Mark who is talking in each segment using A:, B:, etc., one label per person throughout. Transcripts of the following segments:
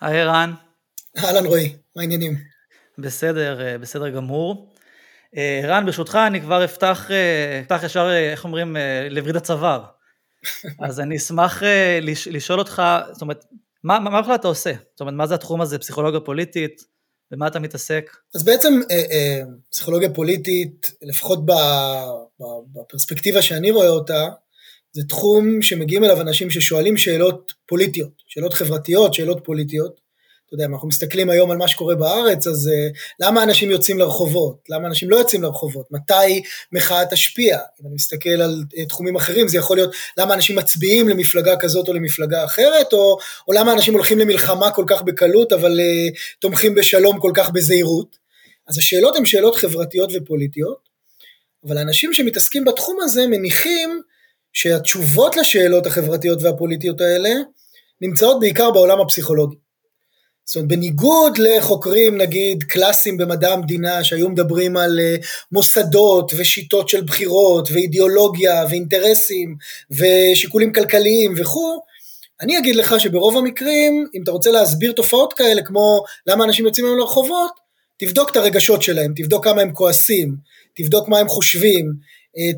A: היי רן.
B: אהלן רועי, מה העניינים?
A: בסדר, אה, בסדר גמור. אה, רן, ברשותך אני כבר אפתח, אה, אפתח ישר, איך אומרים, לווריד הצוואר. אז אני אשמח לשאול אותך, זאת אומרת, מה, מה בכלל אתה עושה? זאת אומרת, מה זה התחום הזה, פסיכולוגיה פוליטית? במה אתה מתעסק?
B: אז בעצם פסיכולוגיה פוליטית, לפחות בפרספקטיבה שאני רואה אותה, זה תחום שמגיעים אליו אנשים ששואלים שאלות פוליטיות, שאלות חברתיות, שאלות פוליטיות. אתה יודע, אם אנחנו מסתכלים היום על מה שקורה בארץ, אז uh, למה אנשים יוצאים לרחובות? למה אנשים לא יוצאים לרחובות? מתי מחאה תשפיע? אם אני מסתכל על uh, תחומים אחרים, זה יכול להיות למה אנשים מצביעים למפלגה כזאת או למפלגה אחרת, או, או למה אנשים הולכים למלחמה כל כך בקלות, אבל uh, תומכים בשלום כל כך בזהירות. אז השאלות הן שאלות חברתיות ופוליטיות, אבל האנשים שמתעסקים בתחום הזה מניחים שהתשובות לשאלות החברתיות והפוליטיות האלה נמצאות בעיקר בעולם הפסיכולוגי. זאת אומרת, בניגוד לחוקרים נגיד קלאסיים במדע המדינה שהיו מדברים על אה, מוסדות ושיטות של בחירות ואידיאולוגיה ואינטרסים ושיקולים כלכליים וכו', אני אגיד לך שברוב המקרים, אם אתה רוצה להסביר תופעות כאלה כמו למה אנשים יוצאים היום לרחובות, תבדוק את הרגשות שלהם, תבדוק כמה הם כועסים, תבדוק מה הם חושבים,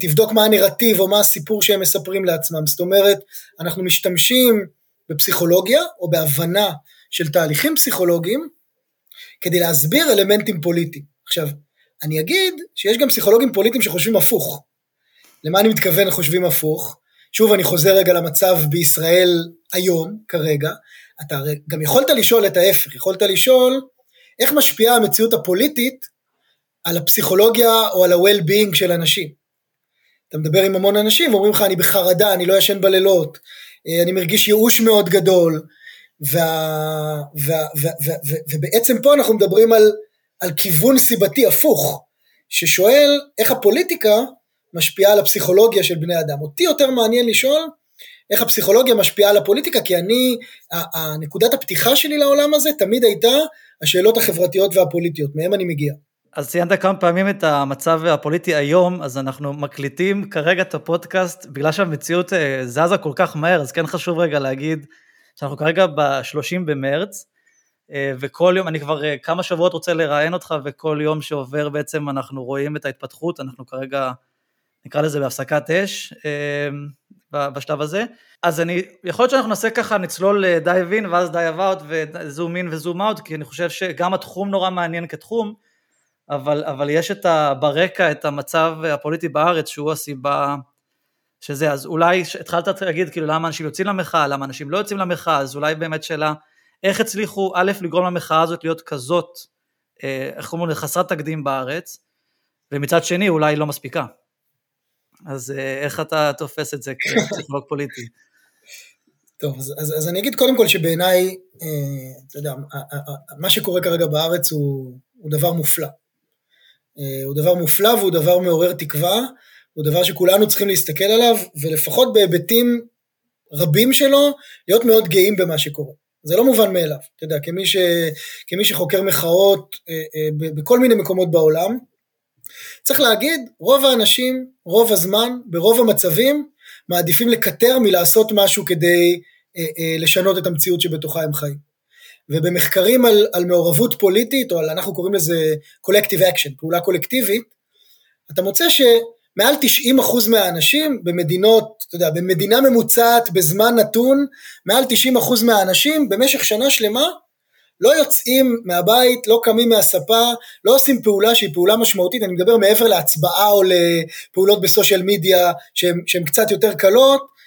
B: תבדוק מה הנרטיב או מה הסיפור שהם מספרים לעצמם. זאת אומרת, אנחנו משתמשים בפסיכולוגיה או בהבנה של תהליכים פסיכולוגיים כדי להסביר אלמנטים פוליטיים. עכשיו, אני אגיד שיש גם פסיכולוגים פוליטיים שחושבים הפוך. למה אני מתכוון חושבים הפוך? שוב, אני חוזר רגע למצב בישראל היום, כרגע. אתה גם יכולת לשאול את ההפך, יכולת לשאול איך משפיעה המציאות הפוליטית על הפסיכולוגיה או על ה-well-being של אנשים. אתה מדבר עם המון אנשים ואומרים לך אני בחרדה, אני לא ישן בלילות, אה, אני מרגיש ייאוש מאוד גדול, וה, וה, וה, וה, וה, ובעצם פה אנחנו מדברים על, על כיוון סיבתי הפוך, ששואל איך הפוליטיקה משפיעה על הפסיכולוגיה של בני אדם. אותי יותר מעניין לשאול איך הפסיכולוגיה משפיעה על הפוליטיקה, כי אני, נקודת הפתיחה שלי לעולם הזה תמיד הייתה השאלות החברתיות והפוליטיות, מהם אני מגיע.
A: אז ציינת כמה פעמים את המצב הפוליטי היום, אז אנחנו מקליטים כרגע את הפודקאסט, בגלל שהמציאות אה, זזה כל כך מהר, אז כן חשוב רגע להגיד שאנחנו כרגע ב-30 במרץ, אה, וכל יום, אני כבר אה, כמה שבועות רוצה לראיין אותך, וכל יום שעובר בעצם אנחנו רואים את ההתפתחות, אנחנו כרגע, נקרא לזה בהפסקת אש בשלב הזה. אז אני, יכול להיות שאנחנו נעשה ככה, נצלול dive in ואז dive out ו zoom in ו zoom out, כי אני חושב שגם התחום נורא מעניין כתחום, אבל, אבל יש את ה, ברקע את המצב הפוליטי בארץ שהוא הסיבה שזה, אז אולי התחלת להגיד כאילו למה אנשים יוצאים למחאה, למה אנשים לא יוצאים למחאה, אז אולי באמת שאלה, איך הצליחו א' לגרום למחאה הזאת להיות כזאת, אה, איך אומרים, חסרת תקדים בארץ, ומצד שני אולי לא מספיקה. אז אה, איך אתה תופס את זה כפסיכולוג פוליטי?
B: טוב, אז, אז, אז אני אגיד קודם כל שבעיניי, אה, אתה יודע, מה שקורה כרגע בארץ הוא, הוא דבר מופלא. אה, הוא דבר מופלא והוא דבר מעורר תקווה, הוא דבר שכולנו צריכים להסתכל עליו, ולפחות בהיבטים רבים שלו, להיות מאוד גאים במה שקורה. זה לא מובן מאליו, אתה יודע, כמי, ש, כמי שחוקר מחאות אה, אה, בכל מיני מקומות בעולם, צריך להגיד, רוב האנשים, רוב הזמן, ברוב המצבים, מעדיפים לקטר מלעשות משהו כדי לשנות את המציאות שבתוכה הם חיים. ובמחקרים על, על מעורבות פוליטית, או על, אנחנו קוראים לזה collective action, פעולה קולקטיבית, אתה מוצא שמעל 90% מהאנשים במדינות, אתה יודע, במדינה ממוצעת בזמן נתון, מעל 90% מהאנשים במשך שנה שלמה לא יוצאים מהבית, לא קמים מהספה, לא עושים פעולה שהיא פעולה משמעותית, אני מדבר מעבר להצבעה או לפעולות בסושיאל מדיה שהן קצת יותר קלות,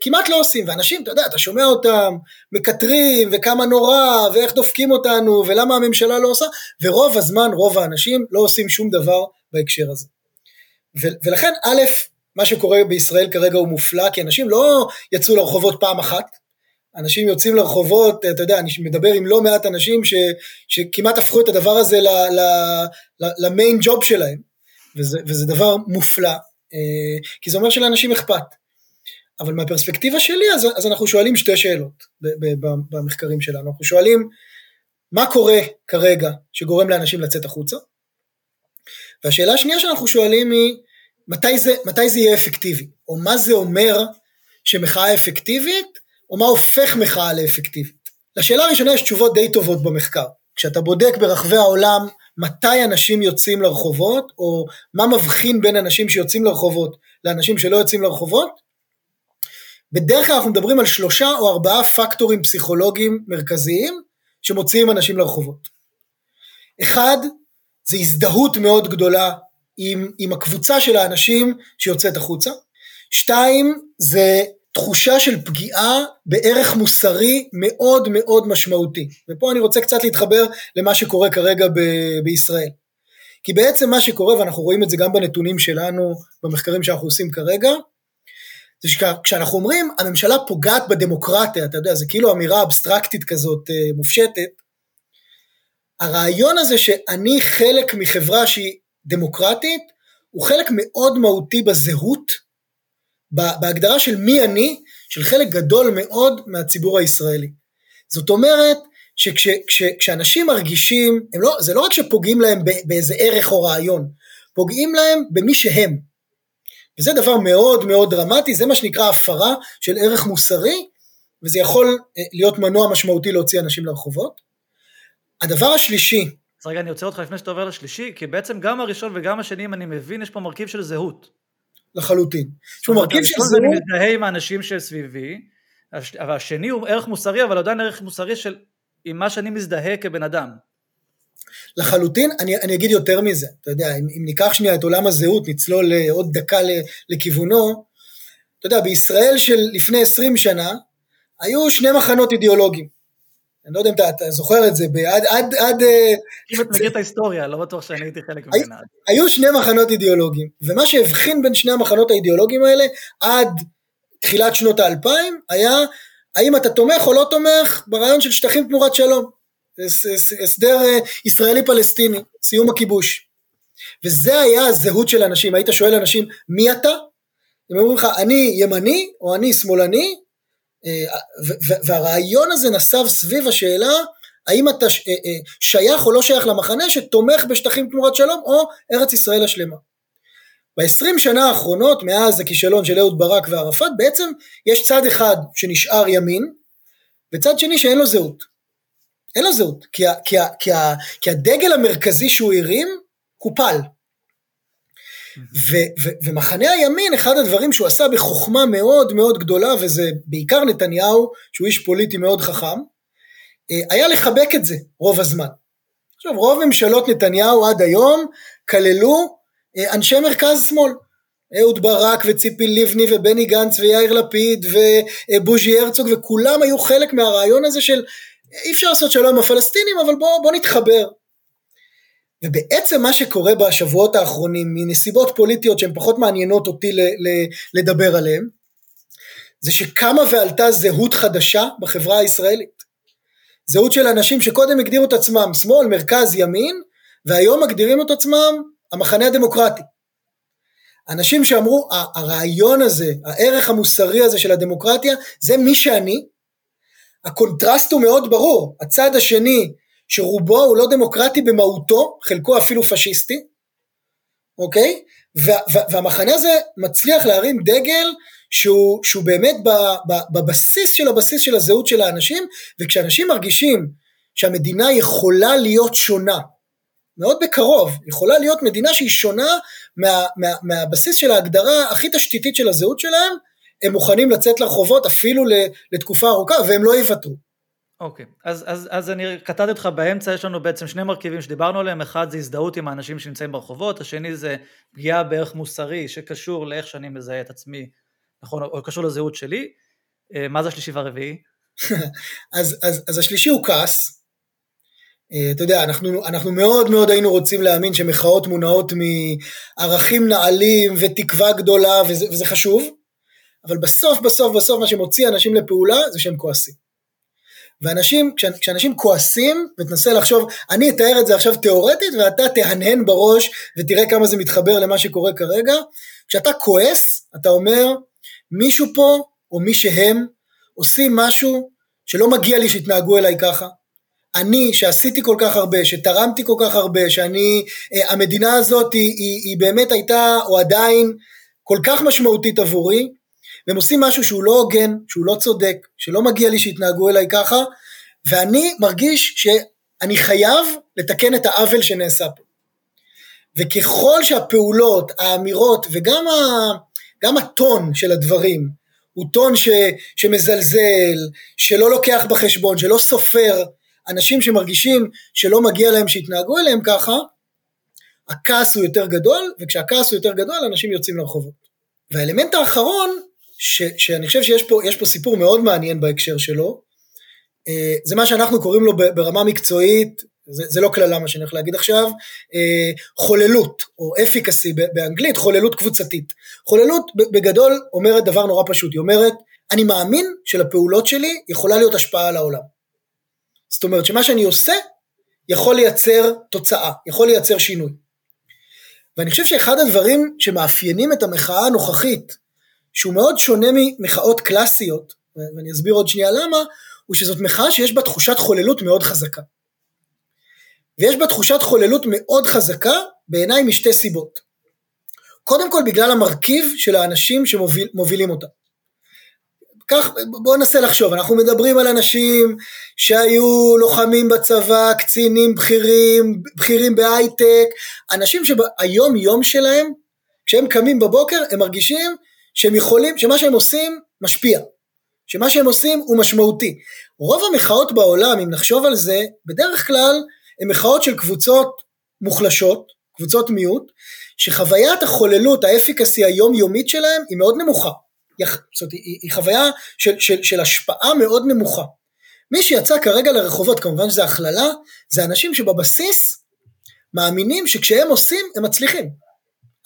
B: כמעט לא עושים, ואנשים, אתה יודע, אתה שומע אותם מקטרים, וכמה נורא, ואיך דופקים אותנו, ולמה הממשלה לא עושה, ורוב הזמן, רוב האנשים לא עושים שום דבר בהקשר הזה. ו- ולכן, א', מה שקורה בישראל כרגע הוא מופלא, כי אנשים לא יצאו לרחובות פעם אחת, אנשים יוצאים לרחובות, אתה יודע, אני מדבר עם לא מעט אנשים ש, שכמעט הפכו את הדבר הזה למיין ג'וב שלהם, וזה, וזה דבר מופלא, אה, כי זה אומר שלאנשים אכפת. אבל מהפרספקטיבה שלי אז, אז אנחנו שואלים שתי שאלות במחקרים שלנו, אנחנו שואלים מה קורה כרגע שגורם לאנשים לצאת החוצה, והשאלה השנייה שאנחנו שואלים היא מתי זה, מתי זה יהיה אפקטיבי, או מה זה אומר שמחאה אפקטיבית, או מה הופך מחאה לאפקטיבית. לשאלה הראשונה יש תשובות די טובות במחקר. כשאתה בודק ברחבי העולם מתי אנשים יוצאים לרחובות, או מה מבחין בין אנשים שיוצאים לרחובות לאנשים שלא יוצאים לרחובות, בדרך כלל אנחנו מדברים על שלושה או ארבעה פקטורים פסיכולוגיים מרכזיים שמוציאים אנשים לרחובות. אחד, זה הזדהות מאוד גדולה עם, עם הקבוצה של האנשים שיוצאת החוצה. שתיים, זה תחושה של פגיעה בערך מוסרי מאוד מאוד משמעותי. ופה אני רוצה קצת להתחבר למה שקורה כרגע ב- בישראל. כי בעצם מה שקורה, ואנחנו רואים את זה גם בנתונים שלנו, במחקרים שאנחנו עושים כרגע, זה שכשאנחנו אומרים הממשלה פוגעת בדמוקרטיה, אתה יודע, זה כאילו אמירה אבסטרקטית כזאת אה, מופשטת, הרעיון הזה שאני חלק מחברה שהיא דמוקרטית, הוא חלק מאוד מהותי בזהות בהגדרה של מי אני, של חלק גדול מאוד מהציבור הישראלי. זאת אומרת, שכשאנשים מרגישים, לא, זה לא רק שפוגעים להם באיזה ערך או רעיון, פוגעים להם במי שהם. וזה דבר מאוד מאוד דרמטי, זה מה שנקרא הפרה של ערך מוסרי, וזה יכול אה, להיות מנוע משמעותי להוציא אנשים לרחובות. הדבר השלישי,
A: אז רגע, אני עוצר אותך לפני שאתה עובר לשלישי, כי בעצם גם הראשון וגם השני, אם אני מבין, יש פה מרכיב של זהות.
B: לחלוטין. יש פה מרכיב של זהות...
A: אני מזדהה עם האנשים שסביבי, והשני הוא ערך מוסרי, אבל עדיין ערך מוסרי של עם מה שאני מזדהה כבן אדם.
B: לחלוטין, אני, אני אגיד יותר מזה, אתה יודע, אם, אם ניקח שנייה את עולם הזהות, נצלול עוד דקה לכיוונו, אתה יודע, בישראל של לפני 20 שנה, היו שני מחנות אידיאולוגיים. אני לא יודע אם אתה, אתה זוכר את זה, עד... עד, עד
A: אה, אם את מכיר את ההיסטוריה, לא בטוח שאני הייתי חלק ממנה.
B: היו שני מחנות אידיאולוגיים, ומה שהבחין בין שני המחנות האידיאולוגיים האלה, עד תחילת שנות האלפיים, היה האם אתה תומך או לא תומך ברעיון של שטחים תמורת שלום. הסדר אה, ישראלי-פלסטיני, סיום הכיבוש. וזה היה הזהות של אנשים, היית שואל אנשים, מי אתה? הם אומרים לך, אני ימני או אני שמאלני, אה, והרעיון הזה נסב סביב השאלה האם אתה אה, שייך או לא שייך למחנה שתומך בשטחים תמורת שלום או ארץ ישראל השלמה. ב-20 שנה האחרונות מאז הכישלון של אהוד ברק וערפאת בעצם יש צד אחד שנשאר ימין וצד שני שאין לו זהות. אין לו זהות כי, כי, כי, כי הדגל המרכזי שהוא הרים קופל. ו, ו, ומחנה הימין, אחד הדברים שהוא עשה בחוכמה מאוד מאוד גדולה, וזה בעיקר נתניהו, שהוא איש פוליטי מאוד חכם, אה, היה לחבק את זה רוב הזמן. עכשיו, רוב ממשלות נתניהו עד היום כללו אה, אנשי מרכז שמאל. אהוד ברק וציפי לבני ובני גנץ ויאיר לפיד ובוז'י הרצוג וכולם היו חלק מהרעיון הזה של אי אפשר לעשות שלום עם הפלסטינים אבל בוא, בוא נתחבר ובעצם מה שקורה בשבועות האחרונים, מנסיבות פוליטיות שהן פחות מעניינות אותי ל- ל- לדבר עליהן, זה שקמה ועלתה זהות חדשה בחברה הישראלית. זהות של אנשים שקודם הגדירו את עצמם שמאל, מרכז, ימין, והיום מגדירים את עצמם המחנה הדמוקרטי. אנשים שאמרו, הרעיון הזה, הערך המוסרי הזה של הדמוקרטיה, זה מי שאני. הקונטרסט הוא מאוד ברור, הצד השני שרובו הוא לא דמוקרטי במהותו, חלקו אפילו פשיסטי, אוקיי? והמחנה הזה מצליח להרים דגל שהוא, שהוא באמת בבסיס של הבסיס של הזהות של האנשים, וכשאנשים מרגישים שהמדינה יכולה להיות שונה, מאוד בקרוב, יכולה להיות מדינה שהיא שונה מה, מה, מהבסיס של ההגדרה הכי תשתיתית של הזהות שלהם, הם מוכנים לצאת לרחובות אפילו לתקופה ארוכה והם לא יוותרו.
A: אוקיי, okay. אז, אז, אז אני קטעתי אותך באמצע, יש לנו בעצם שני מרכיבים שדיברנו עליהם, אחד זה הזדהות עם האנשים שנמצאים ברחובות, השני זה פגיעה בערך מוסרי שקשור לאיך שאני מזהה את עצמי, נכון, או קשור לזהות שלי. אה, מה זה השלישי והרביעי?
B: אז, אז, אז השלישי הוא כעס. אה, אתה יודע, אנחנו, אנחנו מאוד מאוד היינו רוצים להאמין שמחאות מונעות מערכים נעלים ותקווה גדולה, וזה, וזה חשוב, אבל בסוף בסוף בסוף מה שמוציא אנשים לפעולה זה שהם כועסים. ואנשים, כשאנשים כועסים, ותנסה לחשוב, אני אתאר את זה עכשיו תיאורטית, ואתה תהנהן בראש, ותראה כמה זה מתחבר למה שקורה כרגע, כשאתה כועס, אתה אומר, מישהו פה, או מי שהם, עושים משהו שלא מגיע לי שיתנהגו אליי ככה. אני, שעשיתי כל כך הרבה, שתרמתי כל כך הרבה, שאני, אה, המדינה הזאת היא, היא, היא באמת הייתה, או עדיין, כל כך משמעותית עבורי, והם עושים משהו שהוא לא הוגן, שהוא לא צודק, שלא מגיע לי שיתנהגו אליי ככה, ואני מרגיש שאני חייב לתקן את העוול שנעשה פה. וככל שהפעולות, האמירות וגם ה, גם הטון של הדברים הוא טון ש, שמזלזל, שלא לוקח בחשבון, שלא סופר אנשים שמרגישים שלא מגיע להם שיתנהגו אליהם ככה, הכעס הוא יותר גדול, וכשהכעס הוא יותר גדול אנשים יוצאים לרחובות. והאלמנט האחרון, ש, שאני חושב שיש פה, פה סיפור מאוד מעניין בהקשר שלו, אה, זה מה שאנחנו קוראים לו ברמה מקצועית, זה, זה לא קללה מה שאני הולך להגיד עכשיו, אה, חוללות, או אפיקסי באנגלית, חוללות קבוצתית. חוללות בגדול אומרת דבר נורא פשוט, היא אומרת, אני מאמין שלפעולות שלי יכולה להיות השפעה על העולם. זאת אומרת שמה שאני עושה יכול לייצר תוצאה, יכול לייצר שינוי. ואני חושב שאחד הדברים שמאפיינים את המחאה הנוכחית, שהוא מאוד שונה ממחאות קלאסיות, ואני אסביר עוד שנייה למה, הוא שזאת מחאה שיש בה תחושת חוללות מאוד חזקה. ויש בה תחושת חוללות מאוד חזקה בעיניי משתי סיבות. קודם כל בגלל המרכיב של האנשים שמובילים אותה. כך, בואו ננסה לחשוב, אנחנו מדברים על אנשים שהיו לוחמים בצבא, קצינים בכירים, בכירים בהייטק, אנשים שהיום יום שלהם, כשהם קמים בבוקר, הם מרגישים שהם יכולים, שמה שהם עושים משפיע, שמה שהם עושים הוא משמעותי. רוב המחאות בעולם, אם נחשוב על זה, בדרך כלל הן מחאות של קבוצות מוחלשות, קבוצות מיעוט, שחוויית החוללות, האפיקסי היומיומית שלהם היא מאוד נמוכה. זאת היא, היא חוויה של, של, של השפעה מאוד נמוכה. מי שיצא כרגע לרחובות, כמובן שזה הכללה, זה אנשים שבבסיס מאמינים שכשהם עושים הם מצליחים.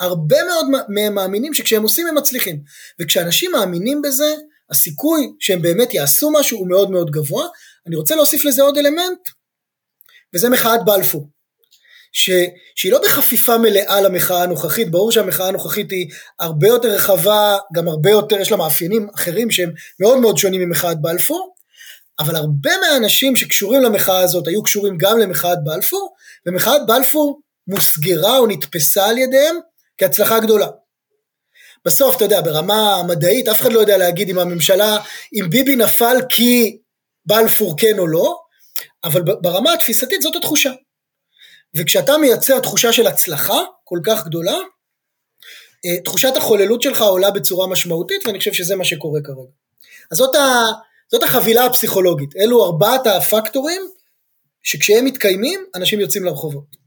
B: הרבה מאוד מהם מאמינים שכשהם עושים הם מצליחים. וכשאנשים מאמינים בזה, הסיכוי שהם באמת יעשו משהו הוא מאוד מאוד גבוה. אני רוצה להוסיף לזה עוד אלמנט, וזה מחאת בלפור. ש, שהיא לא בחפיפה מלאה למחאה הנוכחית, ברור שהמחאה הנוכחית היא הרבה יותר רחבה, גם הרבה יותר, יש לה מאפיינים אחרים שהם מאוד מאוד שונים ממחאת בלפור, אבל הרבה מהאנשים שקשורים למחאה הזאת היו קשורים גם למחאת בלפור, ומחאת בלפור מוסגרה או נתפסה על ידיהם כהצלחה גדולה. בסוף, אתה יודע, ברמה המדעית, אף אחד לא יודע להגיד אם הממשלה, אם ביבי נפל כי בלפור כן או לא, אבל ברמה התפיסתית זאת התחושה. וכשאתה מייצר תחושה של הצלחה כל כך גדולה, אה, תחושת החוללות שלך עולה בצורה משמעותית, ואני חושב שזה מה שקורה כרגע. אז זאת, ה, זאת החבילה הפסיכולוגית, אלו ארבעת הפקטורים שכשהם מתקיימים, אנשים יוצאים לרחובות.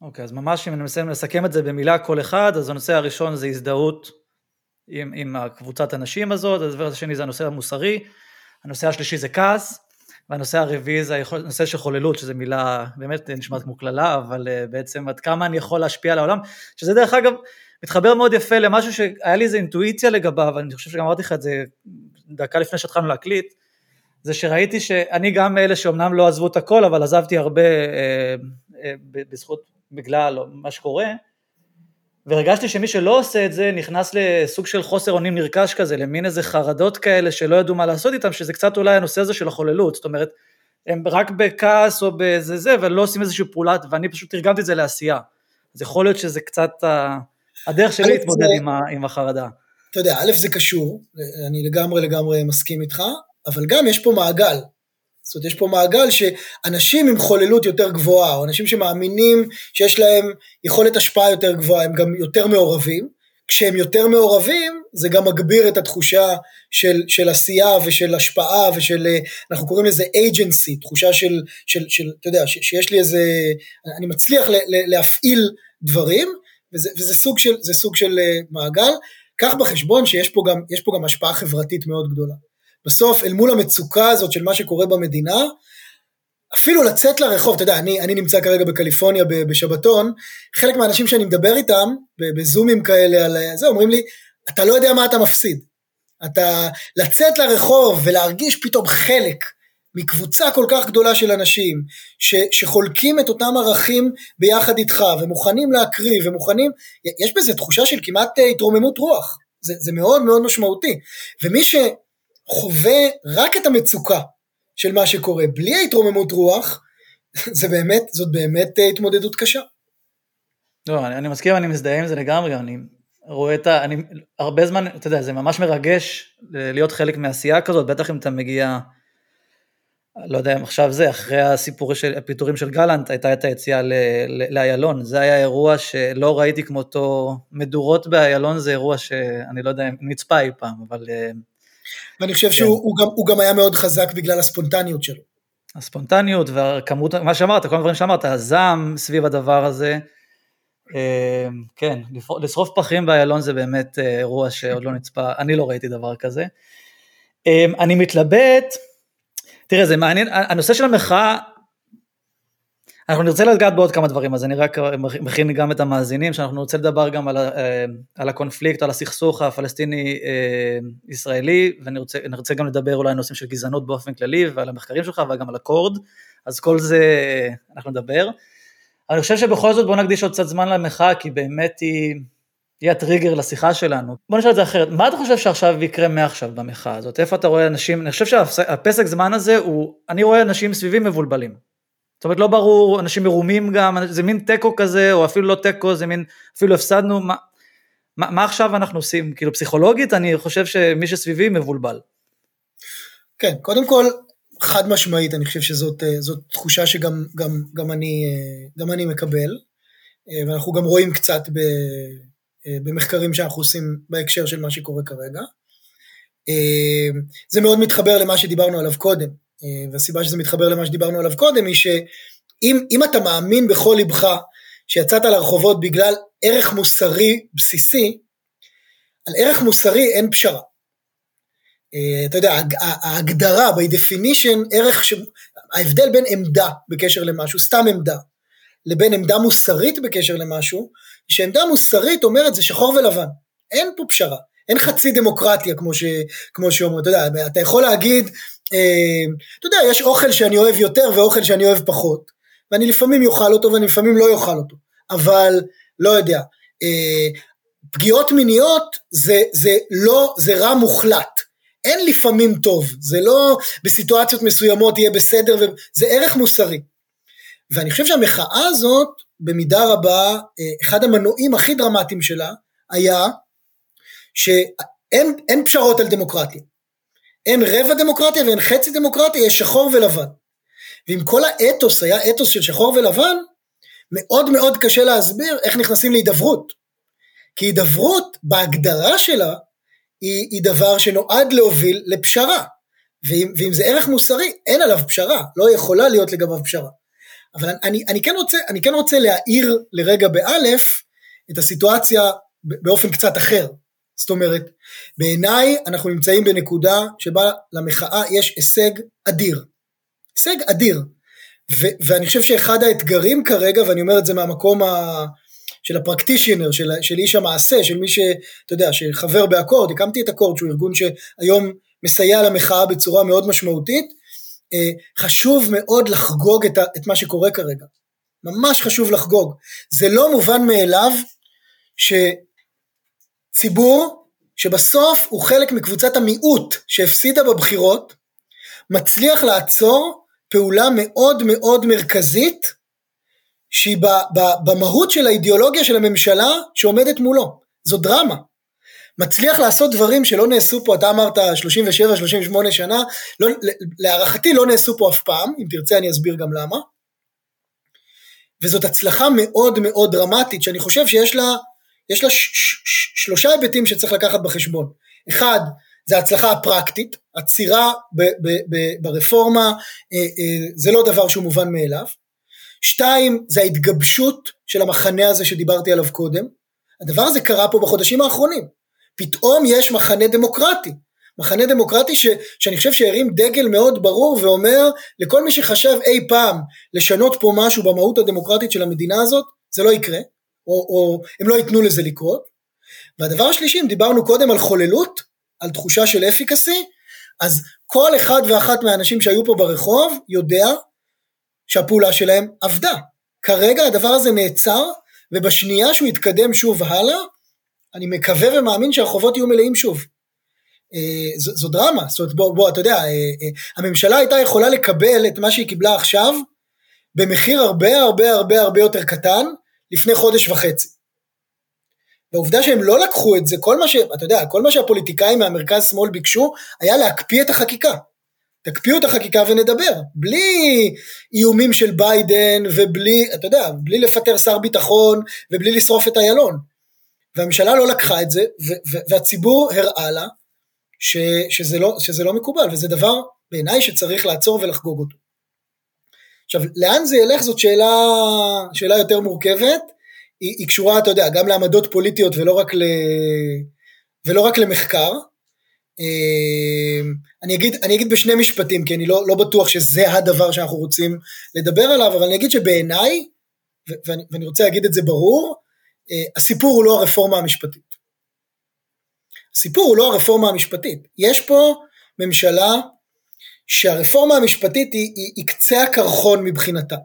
A: אוקיי, okay, אז ממש אם אני מנסה לסכם את זה במילה כל אחד, אז הנושא הראשון זה הזדהות עם, עם הקבוצת הנשים הזאת, הדבר השני זה הנושא המוסרי, הנושא השלישי זה כעס, והנושא הרביעי זה הנושא של חוללות, שזו מילה באמת נשמעת כמו קללה, אבל uh, בעצם עד כמה אני יכול להשפיע על העולם, שזה דרך אגב מתחבר מאוד יפה למשהו שהיה לי איזה אינטואיציה לגביו, אני חושב שגם אמרתי לך את זה דקה לפני שהתחלנו להקליט, זה שראיתי שאני גם מאלה שאומנם לא עזבו את הכל, אבל עזבתי הרבה uh, uh, בזכות, בגלל מה שקורה, והרגשתי שמי שלא עושה את זה נכנס לסוג של חוסר אונים נרכש כזה, למין איזה חרדות כאלה שלא ידעו מה לעשות איתם, שזה קצת אולי הנושא הזה של החוללות, זאת אומרת, הם רק בכעס או באיזה זה, ולא עושים איזושהי פעולה, ואני פשוט תרגמתי את זה לעשייה. אז יכול להיות שזה קצת הדרך שלי להתמודד זה... עם, עם החרדה.
B: אתה יודע, א' זה קשור, אני לגמרי לגמרי מסכים איתך, אבל גם יש פה מעגל. זאת אומרת, יש פה מעגל שאנשים עם חוללות יותר גבוהה, או אנשים שמאמינים שיש להם יכולת השפעה יותר גבוהה, הם גם יותר מעורבים. כשהם יותר מעורבים, זה גם מגביר את התחושה של, של עשייה ושל השפעה ושל, אנחנו קוראים לזה agency, תחושה של, של, של אתה יודע, ש, שיש לי איזה, אני מצליח ל, ל, להפעיל דברים, וזה, וזה סוג של, סוג של אה, מעגל. קח בחשבון שיש פה גם, פה גם השפעה חברתית מאוד גדולה. בסוף אל מול המצוקה הזאת של מה שקורה במדינה, אפילו לצאת לרחוב, אתה יודע, אני, אני נמצא כרגע בקליפורניה בשבתון, חלק מהאנשים שאני מדבר איתם, בזומים כאלה על זה, אומרים לי, אתה לא יודע מה אתה מפסיד. אתה, לצאת לרחוב ולהרגיש פתאום חלק מקבוצה כל כך גדולה של אנשים, ש, שחולקים את אותם ערכים ביחד איתך, ומוכנים להקריב, ומוכנים, יש בזה תחושה של כמעט התרוממות רוח. זה, זה מאוד מאוד משמעותי. ומי ש... חווה רק את המצוקה של מה שקורה, בלי ההתרוממות רוח, זה באמת, זאת באמת אה, התמודדות קשה.
A: לא, אני, אני מסכים, אני מזדהה עם זה לגמרי, אני רואה את ה... אני הרבה זמן, אתה יודע, זה ממש מרגש להיות חלק מעשייה כזאת, בטח אם אתה מגיע... לא יודע אם עכשיו זה, אחרי הסיפור של הפיטורים של גלנט, הייתה את היציאה לאיילון, זה היה אירוע שלא ראיתי כמותו, מדורות באיילון זה אירוע שאני לא יודע אם נצפה אי פעם, אבל... אה,
B: ואני חושב כן. שהוא גם, גם היה מאוד חזק בגלל הספונטניות שלו.
A: הספונטניות והכמות, מה שאמרת, כל הדברים שאמרת, הזעם סביב הדבר הזה, אה, כן, לשרוף פחים באיילון זה באמת אה, אירוע שעוד לא נצפה, אני לא ראיתי דבר כזה. אני מתלבט, תראה, זה מעניין, הנושא של המחאה, אנחנו נרצה לגעת בעוד כמה דברים, אז אני רק מכין גם את המאזינים, שאנחנו נרצה לדבר גם על, אה, על הקונפליקט, על הסכסוך הפלסטיני-ישראלי, אה, ונרצה גם לדבר אולי על נושאים של גזענות באופן כללי, ועל המחקרים שלך, וגם על הקורד, אז כל זה אנחנו נדבר. אני חושב שבכל זאת בוא נקדיש עוד קצת זמן למחאה, כי באמת היא... היא הטריגר לשיחה שלנו. בוא נשאל את זה אחרת, מה אתה חושב שעכשיו יקרה מעכשיו במחאה הזאת? איפה אתה רואה אנשים, אני חושב שהפסק זמן הזה הוא, אני רואה אנשים סביבי מבולבלים. זאת אומרת לא ברור, אנשים מרומים גם, זה מין תיקו כזה, או אפילו לא תיקו, זה מין, אפילו הפסדנו, מה, מה, מה עכשיו אנחנו עושים? כאילו פסיכולוגית, אני חושב שמי שסביבי מבולבל.
B: כן, קודם כל, חד משמעית, אני חושב שזאת תחושה שגם גם, גם אני, גם אני מקבל, ואנחנו גם רואים קצת ב... אה, במחקרים שאנחנו עושים בהקשר של מה שקורה כרגע. אה, זה מאוד מתחבר למה שדיברנו עליו קודם, אה, והסיבה שזה מתחבר למה שדיברנו עליו קודם היא שאם אתה מאמין בכל לבך שיצאת לרחובות בגלל ערך מוסרי בסיסי, על ערך מוסרי אין פשרה. אתה יודע, ההגדרה, by definition, ערך, ש... ההבדל בין עמדה בקשר למשהו, סתם עמדה, לבין עמדה מוסרית בקשר למשהו, שעמדה מוסרית אומרת זה שחור ולבן, אין פה פשרה, אין חצי דמוקרטיה כמו, ש, כמו שאומרים, אתה יודע, אתה יכול להגיד, אה, אתה יודע, יש אוכל שאני אוהב יותר ואוכל שאני אוהב פחות, ואני לפעמים יאכל אותו ואני לפעמים לא יאכל אותו, אבל לא יודע, אה, פגיעות מיניות זה, זה לא, זה רע מוחלט, אין לפעמים טוב, זה לא בסיטואציות מסוימות יהיה בסדר, זה ערך מוסרי. ואני חושב שהמחאה הזאת, במידה רבה, אה, אחד המנועים הכי דרמטיים שלה, היה שאין פשרות על דמוקרטיה. אין רבע דמוקרטיה ואין חצי דמוקרטיה, יש שחור ולבן. ואם כל האתוס היה אתוס של שחור ולבן, מאוד מאוד קשה להסביר איך נכנסים להידברות. כי הידברות, בהגדרה שלה, היא, היא דבר שנועד להוביל לפשרה. ואם, ואם זה ערך מוסרי, אין עליו פשרה, לא יכולה להיות לגביו פשרה. אבל אני, אני, כן רוצה, אני כן רוצה להאיר לרגע באלף את הסיטואציה באופן קצת אחר. זאת אומרת, בעיניי אנחנו נמצאים בנקודה שבה למחאה יש הישג אדיר. הישג אדיר. ו- ואני חושב שאחד האתגרים כרגע, ואני אומר את זה מהמקום ה- של הפרקטישיונר, של, של איש המעשה, של מי שאתה יודע, שחבר באקורד, הקמתי את אקורד שהוא ארגון שהיום מסייע למחאה בצורה מאוד משמעותית, אה, חשוב מאוד לחגוג את, ה, את מה שקורה כרגע. ממש חשוב לחגוג. זה לא מובן מאליו שציבור שבסוף הוא חלק מקבוצת המיעוט שהפסידה בבחירות, מצליח לעצור פעולה מאוד מאוד מרכזית שהיא במהות של האידיאולוגיה של הממשלה שעומדת מולו. זו דרמה. מצליח לעשות דברים שלא נעשו פה, אתה אמרת 37-38 שנה, לא, להערכתי לא נעשו פה אף פעם, אם תרצה אני אסביר גם למה. וזאת הצלחה מאוד מאוד דרמטית, שאני חושב שיש לה, יש לה ש, ש, שלושה היבטים שצריך לקחת בחשבון. אחד, זה ההצלחה הפרקטית, עצירה ב, ב, ב, ברפורמה, אה, אה, זה לא דבר שהוא מובן מאליו. שתיים, זה ההתגבשות של המחנה הזה שדיברתי עליו קודם. הדבר הזה קרה פה בחודשים האחרונים. פתאום יש מחנה דמוקרטי. מחנה דמוקרטי ש, שאני חושב שהרים דגל מאוד ברור ואומר לכל מי שחשב אי פעם לשנות פה משהו במהות הדמוקרטית של המדינה הזאת, זה לא יקרה, או, או הם לא ייתנו לזה לקרות. והדבר השלישי, אם דיברנו קודם על חוללות, על תחושה של אפיקסי, אז כל אחד ואחת מהאנשים שהיו פה ברחוב יודע שהפעולה שלהם עבדה. כרגע הדבר הזה נעצר, ובשנייה שהוא יתקדם שוב הלאה, אני מקווה ומאמין שהרחובות יהיו מלאים שוב. אה, זו, זו דרמה, זאת אומרת בוא, בוא אתה יודע, אה, אה, הממשלה הייתה יכולה לקבל את מה שהיא קיבלה עכשיו במחיר הרבה הרבה הרבה הרבה יותר קטן לפני חודש וחצי. והעובדה שהם לא לקחו את זה, כל מה ש... אתה יודע, כל מה שהפוליטיקאים מהמרכז שמאל ביקשו היה להקפיא את החקיקה. תקפיאו את החקיקה ונדבר, בלי איומים של ביידן ובלי, אתה יודע, בלי לפטר שר ביטחון ובלי לשרוף את איילון. והממשלה לא לקחה את זה, והציבור הראה לה ש, שזה, לא, שזה לא מקובל, וזה דבר בעיניי שצריך לעצור ולחגוג אותו. עכשיו, לאן זה ילך זאת שאלה, שאלה יותר מורכבת, היא, היא קשורה, אתה יודע, גם לעמדות פוליטיות ולא רק, ל, ולא רק למחקר. אני אגיד, אני אגיד בשני משפטים, כי אני לא, לא בטוח שזה הדבר שאנחנו רוצים לדבר עליו, אבל אני אגיד שבעיניי, ואני, ואני רוצה להגיד את זה ברור, הסיפור הוא לא הרפורמה המשפטית. הסיפור הוא לא הרפורמה המשפטית. יש פה ממשלה שהרפורמה המשפטית היא, היא, היא קצה הקרחון מבחינתה.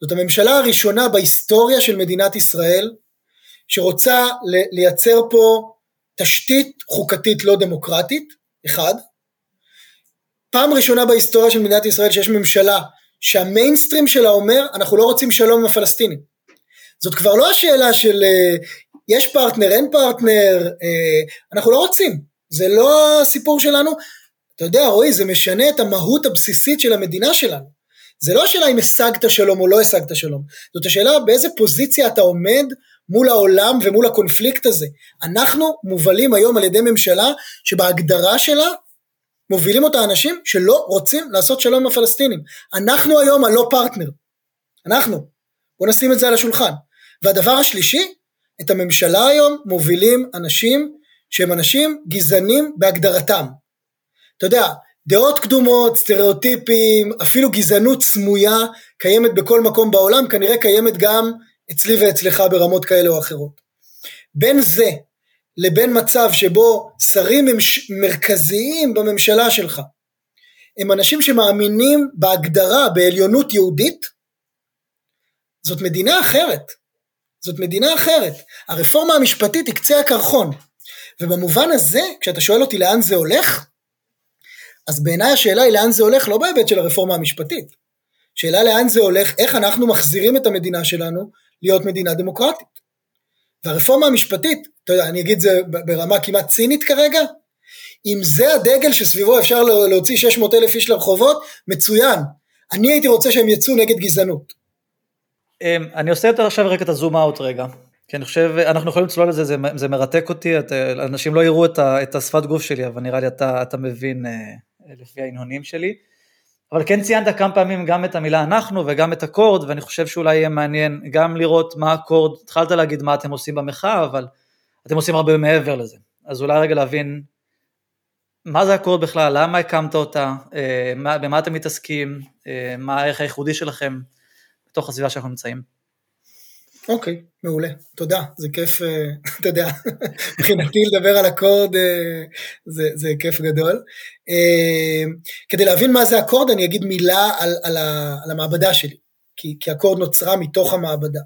B: זאת הממשלה הראשונה בהיסטוריה של מדינת ישראל שרוצה לייצר פה תשתית חוקתית לא דמוקרטית, אחד. פעם ראשונה בהיסטוריה של מדינת ישראל שיש ממשלה שהמיינסטרים שלה אומר אנחנו לא רוצים שלום עם הפלסטינים. זאת כבר לא השאלה של אה, יש פרטנר, אין פרטנר, אה, אנחנו לא רוצים, זה לא הסיפור שלנו. אתה יודע, רועי, זה משנה את המהות הבסיסית של המדינה שלנו. זה לא השאלה אם השגת שלום או לא השגת שלום, זאת השאלה באיזה פוזיציה אתה עומד מול העולם ומול הקונפליקט הזה. אנחנו מובלים היום על ידי ממשלה שבהגדרה שלה מובילים אותה אנשים שלא רוצים לעשות שלום עם הפלסטינים. אנחנו היום הלא פרטנר. אנחנו. בואו נשים את זה על השולחן. והדבר השלישי, את הממשלה היום מובילים אנשים שהם אנשים גזענים בהגדרתם. אתה יודע, דעות קדומות, סטריאוטיפים, אפילו גזענות סמויה קיימת בכל מקום בעולם, כנראה קיימת גם אצלי ואצלך ברמות כאלה או אחרות. בין זה לבין מצב שבו שרים מרכזיים בממשלה שלך הם אנשים שמאמינים בהגדרה בעליונות יהודית, זאת מדינה אחרת. זאת מדינה אחרת. הרפורמה המשפטית היא קצה הקרחון. ובמובן הזה, כשאתה שואל אותי לאן זה הולך, אז בעיניי השאלה היא לאן זה הולך לא בהיבט של הרפורמה המשפטית. שאלה לאן זה הולך, איך אנחנו מחזירים את המדינה שלנו להיות מדינה דמוקרטית. והרפורמה המשפטית, אתה יודע, אני אגיד זה ברמה כמעט צינית כרגע, אם זה הדגל שסביבו אפשר להוציא 600 אלף איש לרחובות, מצוין. אני הייתי רוצה שהם יצאו נגד גזענות.
A: אמ, אני עושה יותר עכשיו רק את הזום אאוט רגע. כי אני חושב, אנחנו יכולים לצלול לזה, זה, זה מרתק אותי, את, אנשים לא יראו את, את השפת גוף שלי, אבל נראה לי אתה, אתה מבין אה, לפי ההנהונים שלי. אבל כן ציינת כמה פעמים גם את המילה אנחנו וגם את אקורד, ואני חושב שאולי יהיה מעניין גם לראות מה אקורד, התחלת להגיד מה אתם עושים במחאה, אבל אתם עושים הרבה מעבר לזה. אז אולי רגע להבין מה זה אקורד בכלל, למה הקמת אותה, אה, מה, במה אתם מתעסקים, אה, מה הערך הייחודי שלכם בתוך הסביבה שאנחנו נמצאים.
B: אוקיי, okay, מעולה, תודה, זה כיף, אה, אתה יודע, מבחינתי לדבר על אקורד זה, זה כיף גדול. אה, כדי להבין מה זה אקורד אני אגיד מילה על, על, על המעבדה שלי, כי, כי אקורד נוצרה מתוך המעבדה.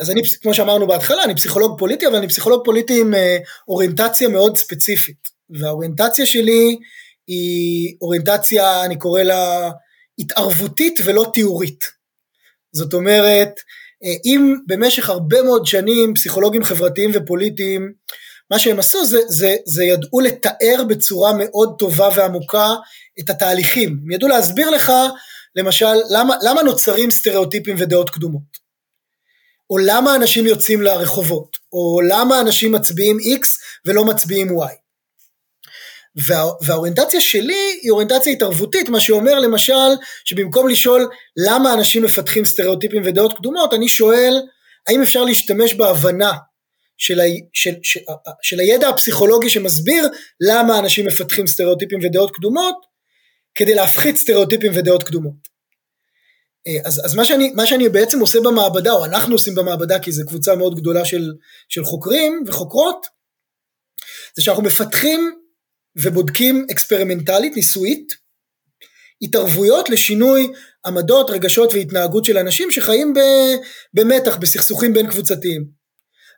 B: אז אני, כמו שאמרנו בהתחלה, אני פסיכולוג פוליטי, אבל אני פסיכולוג פוליטי עם אוריינטציה מאוד ספציפית, והאוריינטציה שלי היא אוריינטציה, אני קורא לה התערבותית ולא תיאורית. זאת אומרת, אה, אם במשך הרבה מאוד שנים פסיכולוגים חברתיים ופוליטיים, מה שהם עשו זה, זה, זה ידעו לתאר בצורה מאוד טובה ועמוקה את התהליכים. הם ידעו להסביר לך, למשל, למה, למה נוצרים סטריאוטיפים ודעות קדומות. או למה אנשים יוצאים לרחובות, או למה אנשים מצביעים X ולא מצביעים Y. וה, והאוריינטציה שלי היא אוריינטציה התערבותית, מה שאומר למשל שבמקום לשאול למה אנשים מפתחים סטריאוטיפים ודעות קדומות, אני שואל האם אפשר להשתמש בהבנה של, ה, של, של, של הידע הפסיכולוגי שמסביר למה אנשים מפתחים סטריאוטיפים ודעות קדומות, כדי להפחית סטריאוטיפים ודעות קדומות. אה, אז, אז מה, שאני, מה שאני בעצם עושה במעבדה, או אנחנו עושים במעבדה, כי זו קבוצה מאוד גדולה של, של חוקרים וחוקרות, זה שאנחנו מפתחים ובודקים אקספרימנטלית, ניסויית, התערבויות לשינוי עמדות, רגשות והתנהגות של אנשים שחיים במתח, בסכסוכים בין קבוצתיים.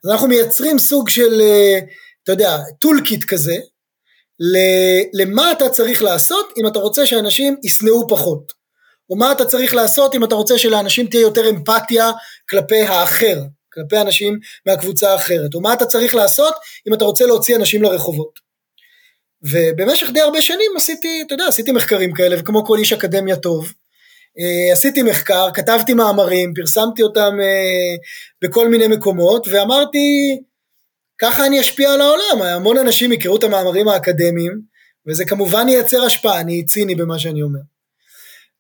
B: אז אנחנו מייצרים סוג של, אה, אתה יודע, toolkit כזה, למה אתה צריך לעשות אם אתה רוצה שאנשים ישנאו פחות, או מה אתה צריך לעשות אם אתה רוצה שלאנשים תהיה יותר אמפתיה כלפי האחר, כלפי אנשים מהקבוצה האחרת, או מה אתה צריך לעשות אם אתה רוצה להוציא אנשים לרחובות. ובמשך די הרבה שנים עשיתי, אתה יודע, עשיתי מחקרים כאלה, וכמו כל איש אקדמיה טוב, עשיתי מחקר, כתבתי מאמרים, פרסמתי אותם אה, בכל מיני מקומות, ואמרתי, ככה אני אשפיע על העולם, המון אנשים יקראו את המאמרים האקדמיים, וזה כמובן ייצר השפעה, אני ציני במה שאני אומר.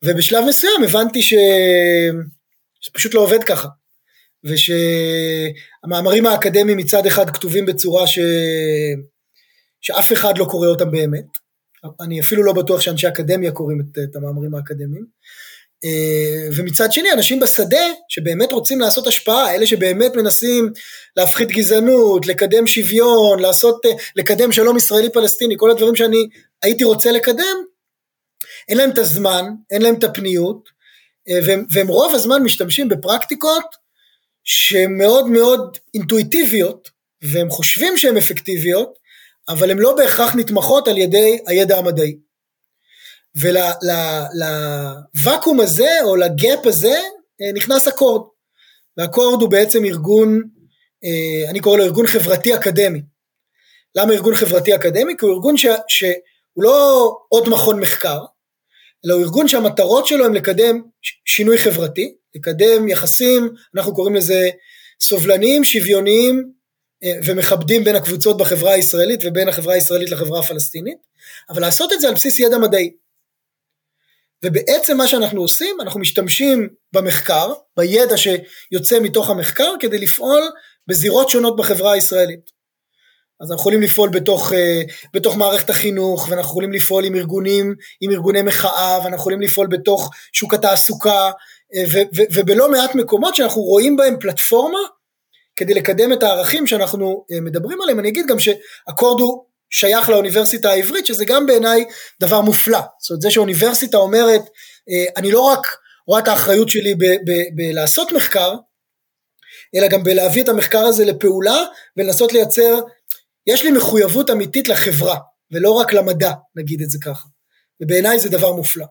B: ובשלב מסוים הבנתי ש... שפשוט לא עובד ככה, ושהמאמרים האקדמיים מצד אחד כתובים בצורה ש... שאף אחד לא קורא אותם באמת, אני אפילו לא בטוח שאנשי אקדמיה קוראים את, את המאמרים האקדמיים, אה, ומצד שני אנשים בשדה שבאמת רוצים לעשות השפעה, אלה שבאמת מנסים להפחית גזענות, לקדם שוויון, לעשות, אה, לקדם שלום ישראלי פלסטיני, כל הדברים שאני הייתי רוצה לקדם, אין להם את הזמן, אין להם את הפניות, אה, והם, והם רוב הזמן משתמשים בפרקטיקות שהן מאוד מאוד אינטואיטיביות, והם חושבים שהן אפקטיביות, אבל הן לא בהכרח נתמכות על ידי הידע המדעי. ולוואקום הזה או לגאפ הזה אה, נכנס אקורד. ואקורד הוא בעצם ארגון, אה, אני קורא לו ארגון חברתי אקדמי. למה ארגון חברתי אקדמי? כי הוא ארגון ש, שהוא לא עוד מכון מחקר, אלא הוא ארגון שהמטרות שלו הם לקדם שינוי חברתי, לקדם יחסים, אנחנו קוראים לזה סובלניים, שוויוניים אה, ומכבדים בין הקבוצות בחברה הישראלית ובין החברה הישראלית לחברה הפלסטינית, אבל לעשות את זה על בסיס ידע מדעי. ובעצם מה שאנחנו עושים, אנחנו משתמשים במחקר, בידע שיוצא מתוך המחקר, כדי לפעול בזירות שונות בחברה הישראלית. אז אנחנו יכולים לפעול בתוך, אה, בתוך מערכת החינוך, ואנחנו יכולים לפעול עם ארגונים, עם ארגוני מחאה, ואנחנו יכולים לפעול בתוך שוק התעסוקה, אה, ובלא מעט מקומות שאנחנו רואים בהם פלטפורמה כדי לקדם את הערכים שאנחנו אה, מדברים עליהם. אני אגיד גם שאקורד הוא שייך לאוניברסיטה העברית, שזה גם בעיניי דבר מופלא. זאת אומרת, זה שאוניברסיטה אומרת, אה, אני לא רק רואה את האחריות שלי בלעשות מחקר, אלא גם בלהביא את המחקר הזה לפעולה ולנסות לייצר, יש לי מחויבות אמיתית לחברה, ולא רק למדע, נגיד את זה ככה. ובעיניי זה דבר מופלא.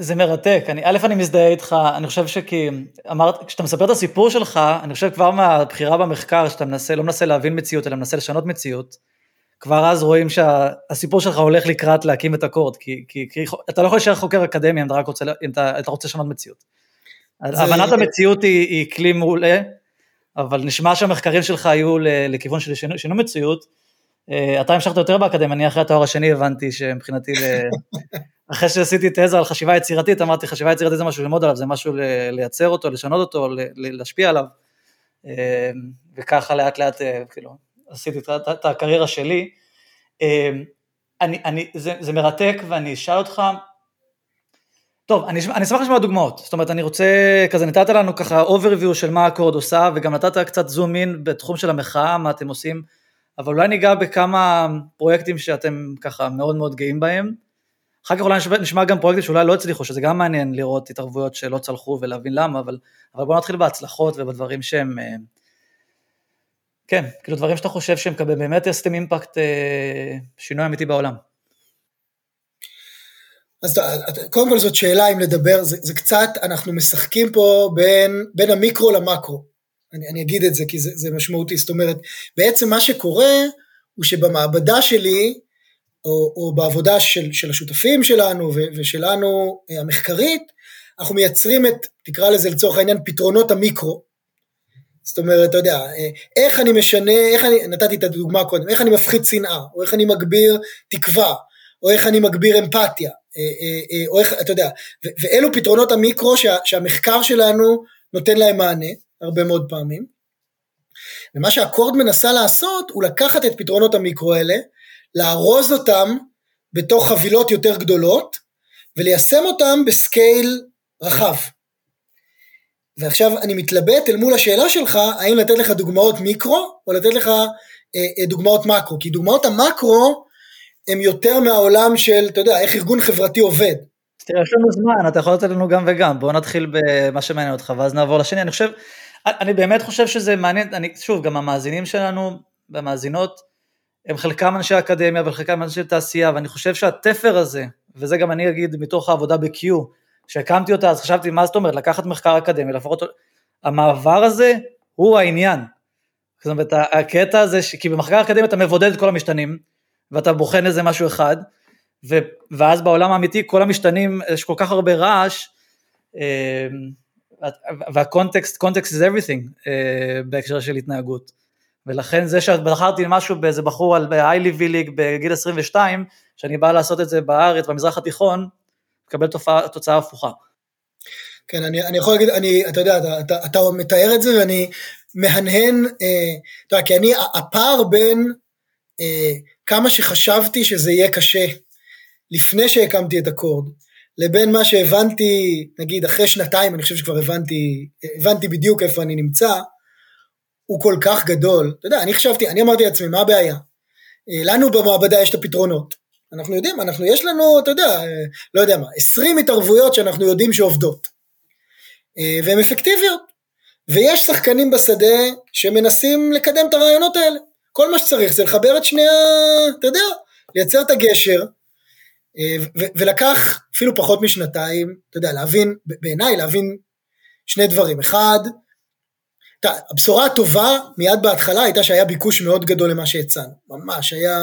A: זה מרתק, אני, א', אני מזדהה איתך, אני חושב שכי, אמרת, כשאתה מספר את הסיפור שלך, אני חושב כבר מהבחירה במחקר, שאתה מנסה, לא מנסה להבין מציאות, אלא מנסה לשנות מציאות, כבר אז רואים שהסיפור שלך הולך לקראת להקים את הקורד, כי, כי, כי אתה לא יכול להישאר חוקר אקדמי אם אתה רוצה, אם אתה, אתה רוצה לשנות מציאות. זה... הבנת המציאות היא, היא כלי מעולה, אבל נשמע שהמחקרים שלך היו לכיוון של שינוי, שינוי מציאות, אה, אתה המשכת יותר באקדמיה, אני אחרי התואר השני הבנתי שמבחינתי אחרי שעשיתי תזה על חשיבה יצירתית, אמרתי חשיבה יצירתית זה משהו ללמוד עליו, זה משהו לייצר אותו, לשנות אותו, להשפיע עליו, אמ, וככה לאט לאט, אה, כאילו, עשיתי את הקריירה שלי. אמ, אני, אני, זה, זה מרתק ואני אשאל אותך, טוב, אני, אני אשמח לשמוע דוגמאות, זאת אומרת, אני רוצה, כזה נתת לנו ככה overview של מה הקורד עושה, וגם נתת קצת זום אין בתחום של המחאה, מה אתם עושים, אבל אולי ניגע בכמה פרויקטים שאתם ככה מאוד מאוד גאים בהם. אחר כך אולי נשמע גם פרויקטים שאולי לא הצליחו, שזה גם מעניין לראות התערבויות שלא צלחו ולהבין למה, אבל, אבל בוא נתחיל בהצלחות ובדברים שהם, אה, כן, כאילו דברים שאתה חושב שהם באמת עשיתם אימפקט, אה, שינוי אמיתי בעולם.
B: אז קודם כל זאת שאלה אם לדבר, זה, זה קצת, אנחנו משחקים פה בין, בין המיקרו למקרו. אני, אני אגיד את זה כי זה, זה משמעותי, זאת אומרת, בעצם מה שקורה הוא שבמעבדה שלי, או, או בעבודה של, של השותפים שלנו ו, ושלנו אה, המחקרית, אנחנו מייצרים את, תקרא לזה לצורך העניין, פתרונות המיקרו. זאת אומרת, אתה יודע, אה, איך אני משנה, איך אני, נתתי את הדוגמה קודם, איך אני מפחית שנאה, או איך אני מגביר תקווה, או איך אני מגביר אמפתיה, אה, או איך, אתה יודע, ואלו פתרונות המיקרו שה, שהמחקר שלנו נותן להם מענה, הרבה מאוד פעמים. ומה שהאקורד מנסה לעשות, הוא לקחת את פתרונות המיקרו האלה, לארוז אותם בתוך חבילות יותר גדולות וליישם אותם בסקייל רחב. ועכשיו אני מתלבט אל מול השאלה שלך, האם לתת לך דוגמאות מיקרו או לתת לך אה, אה, דוגמאות מקרו, כי דוגמאות המקרו הם יותר מהעולם של, אתה יודע, איך ארגון חברתי עובד.
A: תראה, יש לנו זמן, אתה יכול לתת לנו גם וגם, בוא נתחיל במה שמעניין אותך ואז נעבור לשני, אני חושב, אני באמת חושב שזה מעניין, אני, שוב, גם המאזינים שלנו והמאזינות, הם חלקם אנשי אקדמיה וחלקם אנשי תעשייה, ואני חושב שהתפר הזה, וזה גם אני אגיד מתוך העבודה ב-Q, כשהקמתי אותה אז חשבתי מה זאת אומרת, לקחת מחקר אקדמי, לפחות המעבר הזה הוא העניין. זאת אומרת, הקטע הזה, כי במחקר אקדמי אתה מבודד את כל המשתנים, ואתה בוחן איזה משהו אחד, ו, ואז בעולם האמיתי כל המשתנים, יש כל כך הרבה רעש, אה, והקונטקסט, קונטקסט is everything אה, בהקשר של התנהגות. ולכן זה שבחרתי משהו באיזה בחור על ב-high level בגיל 22, שאני בא לעשות את זה בארץ, במזרח התיכון, מקבל תופעה, תוצאה הפוכה.
B: כן, אני, אני יכול להגיד, אני, אתה יודע, אתה, אתה, אתה מתאר את זה ואני מהנהן, אה, אתה יודע, כי אני, הפער בין אה, כמה שחשבתי שזה יהיה קשה לפני שהקמתי את הקורד, לבין מה שהבנתי, נגיד אחרי שנתיים, אני חושב שכבר הבנתי, הבנתי בדיוק איפה אני נמצא, הוא כל כך גדול. אתה יודע, אני חשבתי, אני אמרתי לעצמי, מה הבעיה? אה, לנו במעבדה יש את הפתרונות. אנחנו יודעים, אנחנו, יש לנו, אתה יודע, אה, לא יודע מה, 20 התערבויות שאנחנו יודעים שעובדות. אה, והן אפקטיביות. ויש שחקנים בשדה שמנסים לקדם את הרעיונות האלה. כל מה שצריך זה לחבר את שני ה... אתה יודע, לייצר את הגשר, ולקח אפילו פחות משנתיים, אתה יודע, להבין, בעיניי להבין שני דברים. אחד, הבשורה הטובה מיד בהתחלה הייתה שהיה ביקוש מאוד גדול למה שהצענו, ממש היה,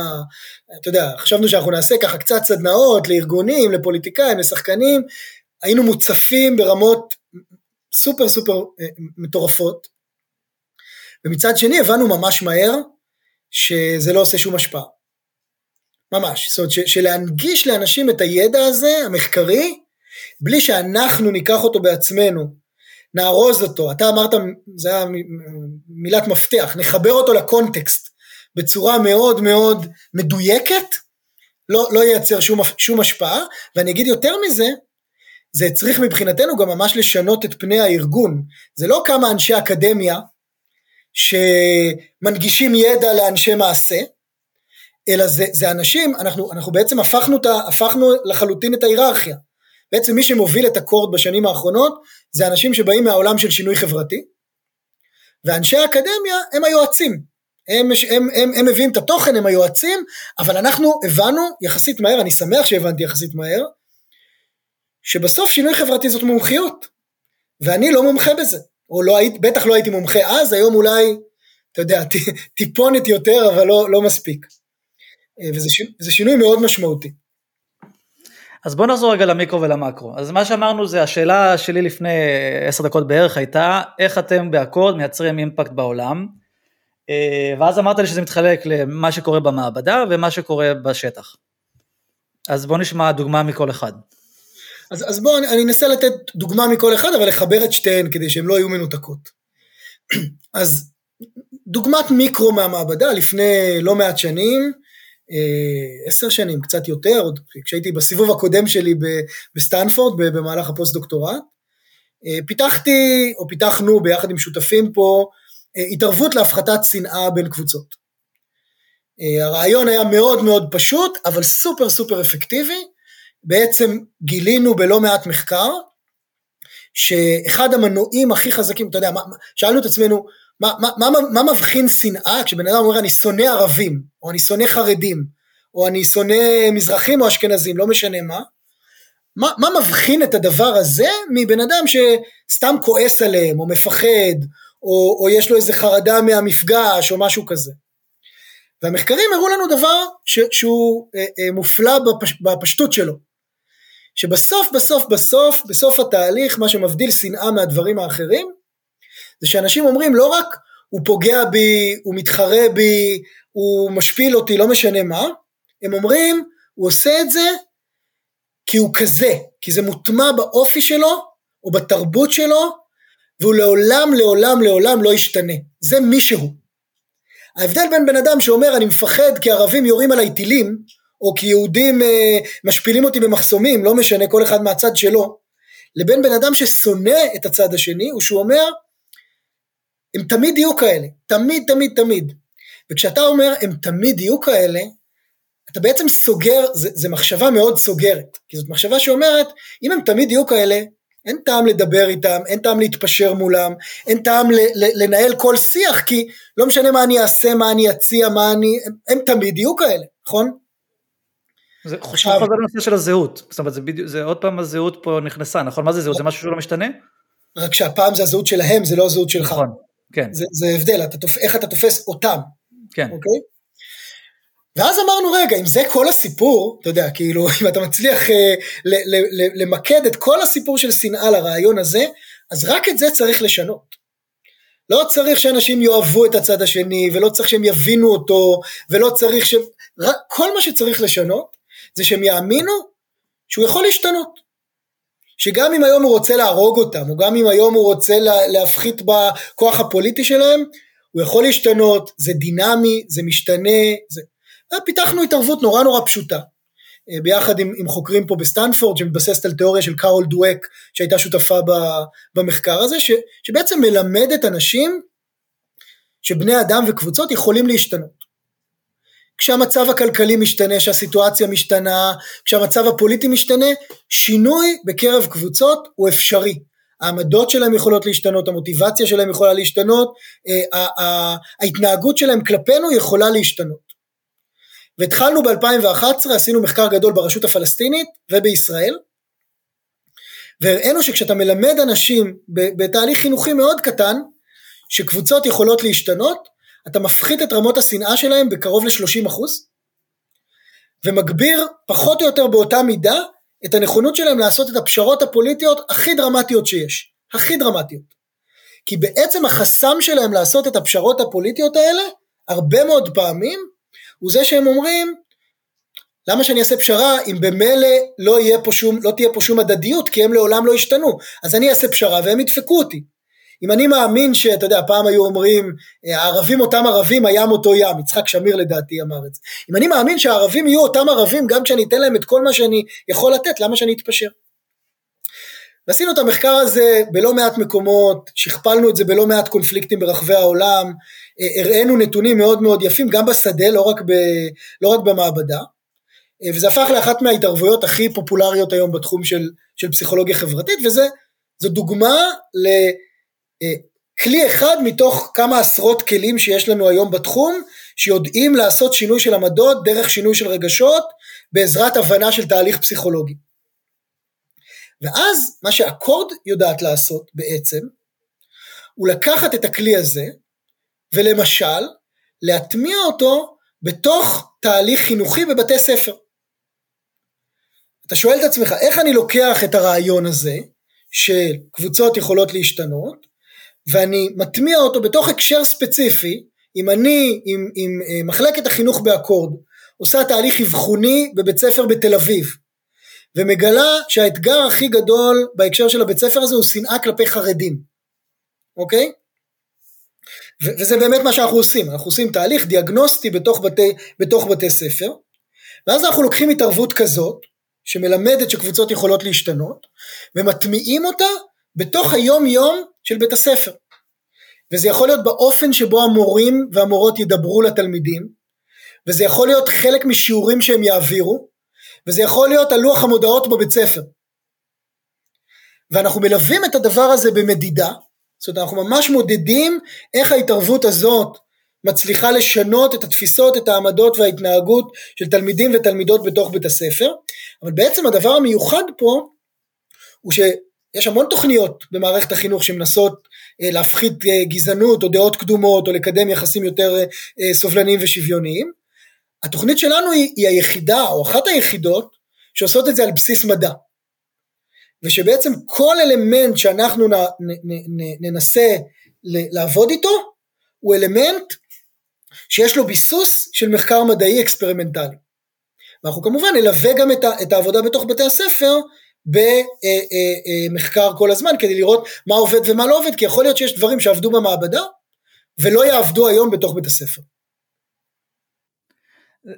B: אתה יודע, חשבנו שאנחנו נעשה ככה קצת סדנאות לארגונים, לפוליטיקאים, לשחקנים, היינו מוצפים ברמות סופר סופר אה, מטורפות, ומצד שני הבנו ממש מהר שזה לא עושה שום השפעה, ממש, זאת אומרת שלהנגיש לאנשים את הידע הזה, המחקרי, בלי שאנחנו ניקח אותו בעצמנו נארוז אותו, אתה אמרת, זה היה מילת מפתח, נחבר אותו לקונטקסט בצורה מאוד מאוד מדויקת, לא, לא ייצר שום, שום השפעה, ואני אגיד יותר מזה, זה צריך מבחינתנו גם ממש לשנות את פני הארגון, זה לא כמה אנשי אקדמיה שמנגישים ידע לאנשי מעשה, אלא זה, זה אנשים, אנחנו, אנחנו בעצם הפכנו, הפכנו לחלוטין את ההיררכיה. בעצם מי שמוביל את הקורד בשנים האחרונות זה אנשים שבאים מהעולם של שינוי חברתי, ואנשי האקדמיה הם היועצים, הם, הם, הם, הם מביאים את התוכן, הם היועצים, אבל אנחנו הבנו יחסית מהר, אני שמח שהבנתי יחסית מהר, שבסוף שינוי חברתי זאת מומחיות, ואני לא מומחה בזה, או לא היית, בטח לא הייתי מומחה אז, היום אולי, אתה יודע, טיפונת יותר, אבל לא, לא מספיק. אה, וזה שינוי מאוד משמעותי.
A: אז בוא נחזור רגע למיקרו ולמקרו. אז מה שאמרנו זה, השאלה שלי לפני עשר דקות בערך הייתה, איך אתם באקורד מייצרים אימפקט בעולם? אה, ואז אמרת לי שזה מתחלק למה שקורה במעבדה ומה שקורה בשטח. אז בוא נשמע דוגמה מכל אחד.
B: אז, אז בוא, אני אנסה לתת דוגמה מכל אחד, אבל לחבר את שתיהן כדי שהן לא יהיו מנותקות. אז דוגמת מיקרו מהמעבדה, לפני לא מעט שנים, עשר שנים, קצת יותר, עוד כשהייתי בסיבוב הקודם שלי בסטנפורד במהלך הפוסט דוקטורט, אה, פיתחתי, או פיתחנו ביחד עם שותפים פה, אה, התערבות להפחתת שנאה בין קבוצות. הרעיון היה מאוד מאוד פשוט, אבל super super אפקטיבי. בעצם גילינו בלא מעט מחקר, שאחד המנועים הכי חזקים, אתה יודע, שאלנו את עצמנו, מה, מה, מה, מה מבחין שנאה כשבן אדם אומר אני שונא ערבים, או אני שונא חרדים, או אני שונא מזרחים או אשכנזים, לא משנה מה, מה, מה מבחין את הדבר הזה מבן אדם שסתם כועס עליהם, או מפחד, או, או יש לו איזה חרדה מהמפגש, או משהו כזה. והמחקרים הראו לנו דבר ש, שהוא אה, אה, מופלא בפש, בפשטות שלו. שבסוף בסוף בסוף בסוף התהליך מה שמבדיל שנאה מהדברים האחרים זה שאנשים אומרים לא רק הוא פוגע בי, הוא מתחרה בי, הוא משפיל אותי, לא משנה מה, הם אומרים הוא עושה את זה כי הוא כזה, כי זה מוטמע באופי שלו או בתרבות שלו והוא לעולם לעולם לעולם לא ישתנה, זה מישהו. ההבדל בין בן אדם שאומר אני מפחד כי ערבים יורים עליי טילים או כי יהודים אה, משפילים אותי במחסומים, לא משנה כל אחד מהצד שלו, לבין בן אדם ששונא את הצד השני הוא שהוא אומר הם תמיד יהיו כאלה, תמיד תמיד תמיד. וכשאתה אומר הם תמיד יהיו כאלה, אתה בעצם סוגר, זה, מחשבה מאוד סוגרת, כי זאת מחשבה שאומרת, אם הם תמיד יהיו כאלה, אין טעם לדבר איתם, אין טעם להתפשר מולם, אין טעם ל, ל, לנהל כל שיח, כי לא משנה מה אני אעשה, מה אני אציע, מה אני, הם, הם תמיד יהיו כאלה, נכון?
A: זה חושב על הנושא של הזהות, זאת אומרת זה בדיוק, זה עוד פעם הזהות פה נכנסה, נכון? מה זה זהות? זה משהו שלא משתנה?
B: רק שהפעם זה הזהות שלהם, זה לא הזהות שלך. נכון.
A: כן.
B: זה, זה הבדל, אתה תופ... איך אתה תופס אותם.
A: כן. אוקיי?
B: ואז אמרנו, רגע, אם זה כל הסיפור, אתה יודע, כאילו, אם אתה מצליח אה, ל- ל- ל- למקד את כל הסיפור של שנאה לרעיון הזה, אז רק את זה צריך לשנות. לא צריך שאנשים יאהבו את הצד השני, ולא צריך שהם יבינו אותו, ולא צריך ש... כל מה שצריך לשנות, זה שהם יאמינו שהוא יכול להשתנות. שגם אם היום הוא רוצה להרוג אותם, או גם אם היום הוא רוצה לה, להפחית בכוח הפוליטי שלהם, הוא יכול להשתנות, זה דינמי, זה משתנה, זה... פיתחנו התערבות נורא נורא פשוטה. אה, ביחד עם, עם חוקרים פה בסטנפורד שמתבססת על תיאוריה של קרול דואק שהייתה שותפה ב, במחקר הזה ש, שבעצם מלמדת אנשים שבני אדם וקבוצות יכולים להשתנות. כשהמצב הכלכלי משתנה, כשהסיטואציה משתנה, כשהמצב הפוליטי משתנה, שינוי בקרב קבוצות הוא אפשרי. העמדות שלהם יכולות להשתנות, המוטיבציה שלהם יכולה להשתנות, אה, ההתנהגות שלהם כלפינו יכולה להשתנות. והתחלנו ב-2011, עשינו מחקר גדול ברשות הפלסטינית ובישראל, והראינו שכשאתה מלמד אנשים בתהליך חינוכי מאוד קטן, שקבוצות יכולות להשתנות, אתה מפחית את רמות השנאה שלהם בקרוב ל-30 ומגביר פחות או יותר באותה מידה את הנכונות שלהם לעשות את הפשרות הפוליטיות הכי דרמטיות שיש, הכי דרמטיות. כי בעצם החסם שלהם לעשות את הפשרות הפוליטיות האלה, הרבה מאוד פעמים, הוא זה שהם אומרים, למה שאני אעשה פשרה אם במילא לא, לא תהיה פה שום הדדיות, כי הם לעולם לא ישתנו, אז אני אעשה פשרה והם ידפקו אותי. אם אני מאמין שאתה יודע, פעם היו אומרים, הערבים אותם ערבים, הים אותו ים, יצחק שמיר לדעתי אמר את זה. אם אני מאמין שהערבים יהיו אותם ערבים, גם כשאני אתן להם את כל מה שאני יכול לתת, למה שאני אתפשר? ועשינו את המחקר הזה בלא מעט מקומות, שכפלנו את זה בלא מעט קונפליקטים ברחבי העולם, אה, הראינו נתונים מאוד מאוד יפים, גם בשדה, לא רק, ב, לא רק במעבדה, אה, וזה הפך לאחת מההתערבויות הכי פופולריות היום בתחום של, של פסיכולוגיה חברתית, וזו דוגמה. אה, כלי אחד מתוך כמה עשרות כלים שיש לנו היום בתחום, שיודעים לעשות שינוי של עמדות דרך שינוי של רגשות, בעזרת הבנה של תהליך פסיכולוגי. ואז מה שאקורד יודעת לעשות בעצם, הוא לקחת את הכלי הזה, ולמשל, להטמיע אותו בתוך תהליך חינוכי בבתי ספר. אתה שואל את עצמך, איך אני לוקח את הרעיון הזה, שקבוצות יכולות להשתנות, ואני מטמיע אותו בתוך הקשר ספציפי, אם אני, עם, עם אה, מחלקת החינוך באקורד, עושה תהליך אבחוני בבית ספר בתל אביב, ומגלה שהאתגר הכי גדול בהקשר של הבית ספר הזה הוא שנאה כלפי חרדים, אוקיי? ו- וזה באמת מה שאנחנו עושים, אנחנו עושים תהליך דיאגנוסטי בתוך בתי, בתוך בתי ספר, ואז אנחנו לוקחים התערבות כזאת, שמלמדת שקבוצות יכולות להשתנות, ומטמיעים אותה בתוך היום יום של בית הספר. וזה יכול להיות באופן שבו המורים והמורות ידברו לתלמידים, וזה יכול להיות חלק משיעורים שהם יעבירו, וזה יכול להיות על לוח המודעות בבית ספר. ואנחנו מלווים את הדבר הזה במדידה, זאת אומרת אנחנו ממש מודדים איך ההתערבות הזאת מצליחה לשנות את התפיסות, את העמדות וההתנהגות של תלמידים ותלמידות בתוך בית הספר, אבל בעצם הדבר המיוחד פה הוא שיש המון תוכניות במערכת החינוך שמנסות אה, להפחית אה, גזענות או דעות קדומות או לקדם יחסים יותר אה, סובלניים ושוויוניים. התוכנית שלנו היא, היא היחידה או אחת היחידות שעושות את זה על בסיס מדע. ושבעצם כל אלמנט שאנחנו נ, נ, נ, ננסה לעבוד איתו הוא אלמנט שיש לו ביסוס של מחקר מדעי אקספרימנטלי. ואנחנו כמובן נלווה גם את, ה, את העבודה בתוך בתי הספר במחקר כל הזמן כדי לראות מה עובד ומה לא עובד, כי יכול להיות שיש דברים שעבדו במעבדה ולא יעבדו היום בתוך בית הספר.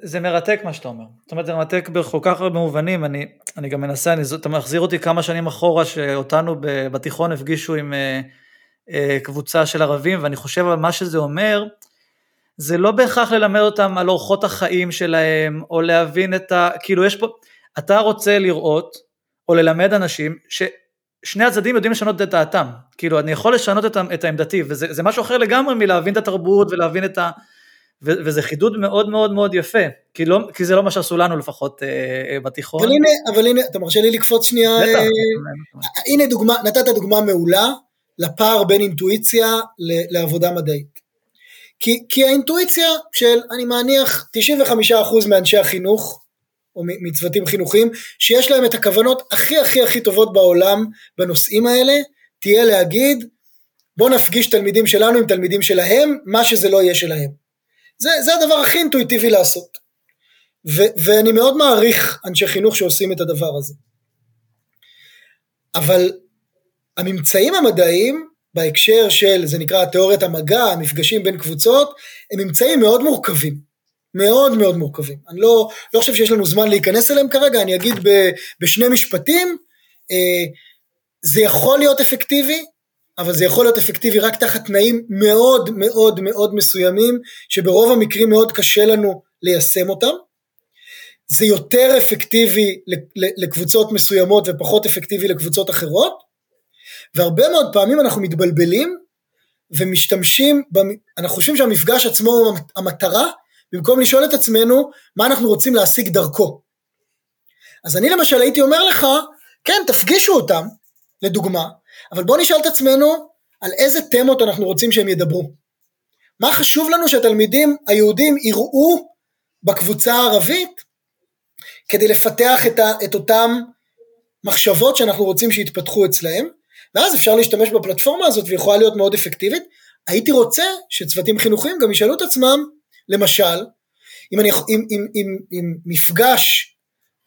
A: זה מרתק מה שאתה אומר, זאת אומרת זה מרתק בכל כך הרבה מובנים, אני, אני גם מנסה, אני, אתה מחזיר אותי כמה שנים אחורה שאותנו בתיכון הפגישו עם אה, אה, קבוצה של ערבים ואני חושב על מה שזה אומר, זה לא בהכרח ללמד אותם על אורחות החיים שלהם או להבין את ה... כאילו יש פה, אתה רוצה לראות או ללמד אנשים ששני הצדדים יודעים לשנות את דעתם, כאילו אני יכול לשנות את, את העמדתי וזה משהו אחר לגמרי מלהבין את התרבות ולהבין את ה... ו, וזה חידוד מאוד מאוד מאוד יפה, כי, לא, כי זה לא מה שעשו לנו לפחות אה, אה, בתיכון.
B: אבל הנה, אבל הנה, אתה מרשה לי לקפוץ שנייה, בטח. אה, הנה דוגמה, נתת דוגמה מעולה לפער בין אינטואיציה לעבודה מדעית. כי, כי האינטואיציה של, אני מניח, 95% מאנשי החינוך, או מצוותים חינוכיים, שיש להם את הכוונות הכי הכי הכי טובות בעולם בנושאים האלה, תהיה להגיד, בוא נפגיש תלמידים שלנו עם תלמידים שלהם, מה שזה לא יהיה שלהם. זה, זה הדבר הכי אינטואיטיבי לעשות. ו, ואני מאוד מעריך אנשי חינוך שעושים את הדבר הזה. אבל הממצאים המדעיים בהקשר של, זה נקרא תיאוריית המגע, המפגשים בין קבוצות, הם ממצאים מאוד מורכבים. מאוד מאוד מורכבים. אני לא, לא חושב שיש לנו זמן להיכנס אליהם כרגע, אני אגיד ב, בשני משפטים, אה, זה יכול להיות אפקטיבי, אבל זה יכול להיות אפקטיבי רק תחת תנאים מאוד מאוד מאוד מסוימים, שברוב המקרים מאוד קשה לנו ליישם אותם. זה יותר אפקטיבי לקבוצות מסוימות ופחות אפקטיבי לקבוצות אחרות, והרבה מאוד פעמים אנחנו מתבלבלים ומשתמשים, אנחנו חושבים שהמפגש עצמו הוא המטרה, במקום לשאול את עצמנו מה אנחנו רוצים להשיג דרכו. אז אני למשל הייתי אומר לך, כן, תפגישו אותם, לדוגמה, אבל בואו נשאל את עצמנו על איזה תמות אנחנו רוצים שהם ידברו. מה חשוב לנו שהתלמידים היהודים יראו בקבוצה הערבית כדי לפתח את, ה, את אותם מחשבות שאנחנו רוצים שיתפתחו אצלהם, ואז אפשר להשתמש בפלטפורמה הזאת ויכולה להיות מאוד אפקטיבית. הייתי רוצה שצוותים חינוכיים גם ישאלו את עצמם, למשל, אם, אני, אם, אם, אם, אם מפגש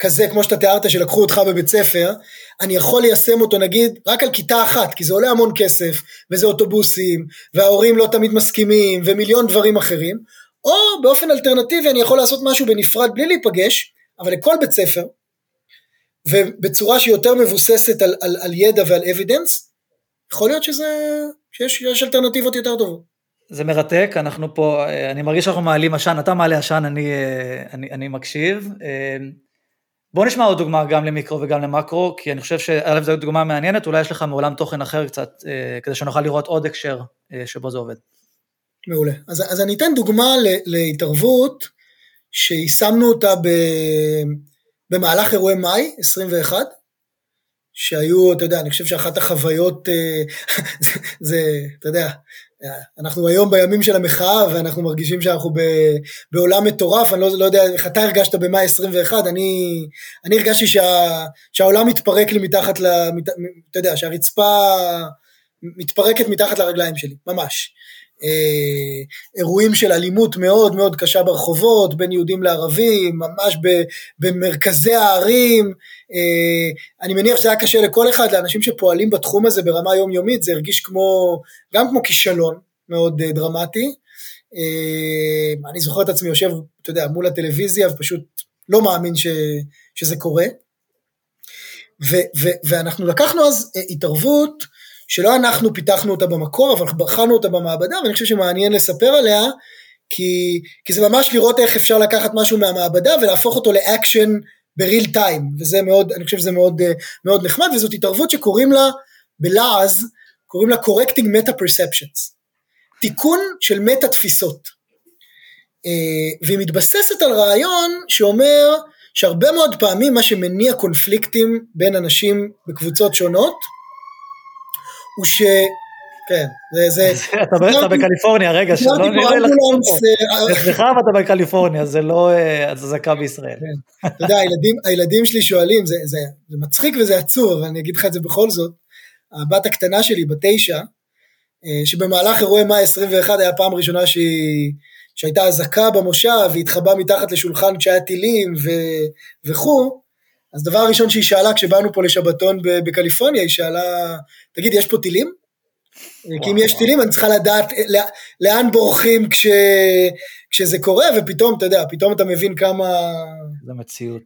B: כזה כמו שאתה תיארת שלקחו אותך בבית ספר, אני יכול ליישם אותו נגיד רק על כיתה אחת, כי זה עולה המון כסף, וזה אוטובוסים, וההורים לא תמיד מסכימים, ומיליון דברים אחרים, או באופן אלטרנטיבי אני יכול לעשות משהו בנפרד בלי להיפגש, אבל לכל בית ספר, ובצורה שהיא יותר מבוססת על, על, על ידע ועל evidence, יכול להיות שזה, שיש אלטרנטיבות יותר טובות.
A: זה מרתק, אנחנו פה, אני מרגיש שאנחנו מעלים עשן, אתה מעלה עשן, אני, אני, אני מקשיב. בוא נשמע עוד דוגמה גם למיקרו וגם למקרו, כי אני חושב שא' זו דוגמה מעניינת, אולי יש לך מעולם תוכן אחר קצת, כדי שנוכל לראות עוד הקשר שבו זה עובד.
B: מעולה. אז, אז אני אתן דוגמה להתערבות שיישמנו אותה ב, במהלך אירועי מאי 21, שהיו, אתה יודע, אני חושב שאחת החוויות, אה, זה, זה, אתה יודע, אנחנו היום בימים של המחאה ואנחנו מרגישים שאנחנו ב, בעולם מטורף, אני לא, לא יודע איך אתה הרגשת במאי 21, אני, אני הרגשתי שה, שהעולם מתפרק לי מתחת, ל, אתה יודע, שהרצפה מתפרקת מתחת לרגליים שלי, ממש. אה, אירועים של אלימות מאוד מאוד קשה ברחובות, בין יהודים לערבים, ממש במרכזי הערים. אה, אני מניח שזה היה קשה לכל אחד, לאנשים שפועלים בתחום הזה ברמה יומיומית, זה הרגיש כמו, גם כמו כישלון מאוד אה, דרמטי. אני זוכר את עצמי יושב, אתה יודע, מול הטלוויזיה ופשוט לא מאמין ש, שזה קורה. ו, ו, ואנחנו לקחנו אז התערבות שלא אנחנו פיתחנו אותה במקור, אבל בחנו אותה במעבדה, ואני חושב שמעניין לספר עליה, כי, כי זה ממש לראות איך אפשר לקחת משהו מהמעבדה ולהפוך אותו לאקשן בריל טיים, וזה מאוד, אני חושב שזה מאוד, מאוד נחמד, וזאת התערבות שקוראים לה בלעז, קוראים לה correcting meta perceptions, תיקון של מטה תפיסות, אה, והיא מתבססת על רעיון שאומר שהרבה מאוד פעמים מה שמניע קונפליקטים בין אנשים בקבוצות שונות, הוא ש... כן, זה... זה
A: אתה בקליפורניה, רגע, שלא נראה לך. אצלך ואתה בקליפורניה, זה לא אזעקה בישראל.
B: כן. אתה יודע, הילדים שלי שואלים, זה מצחיק וזה עצוב, אבל אני אגיד לך את זה בכל זאת. הבת הקטנה שלי, בתשע, אה, שבמהלך אירועי מאי 21 היה פעם ראשונה שהיא... שהייתה אזעקה במושב והיא התחבאה מתחת לשולחן כשהיה טילים וכו', אז דבר ראשון שהיא שאלה כשבאנו פה לשבתון בקליפורניה, היא שאלה, תגיד, יש פה טילים? וואו, כי אם יש טילים אני צריכה לדעת אה, לאן בורחים כש, כשזה קורה, ופתאום, אתה יודע, פתאום אתה מבין כמה...
A: זה מציאות.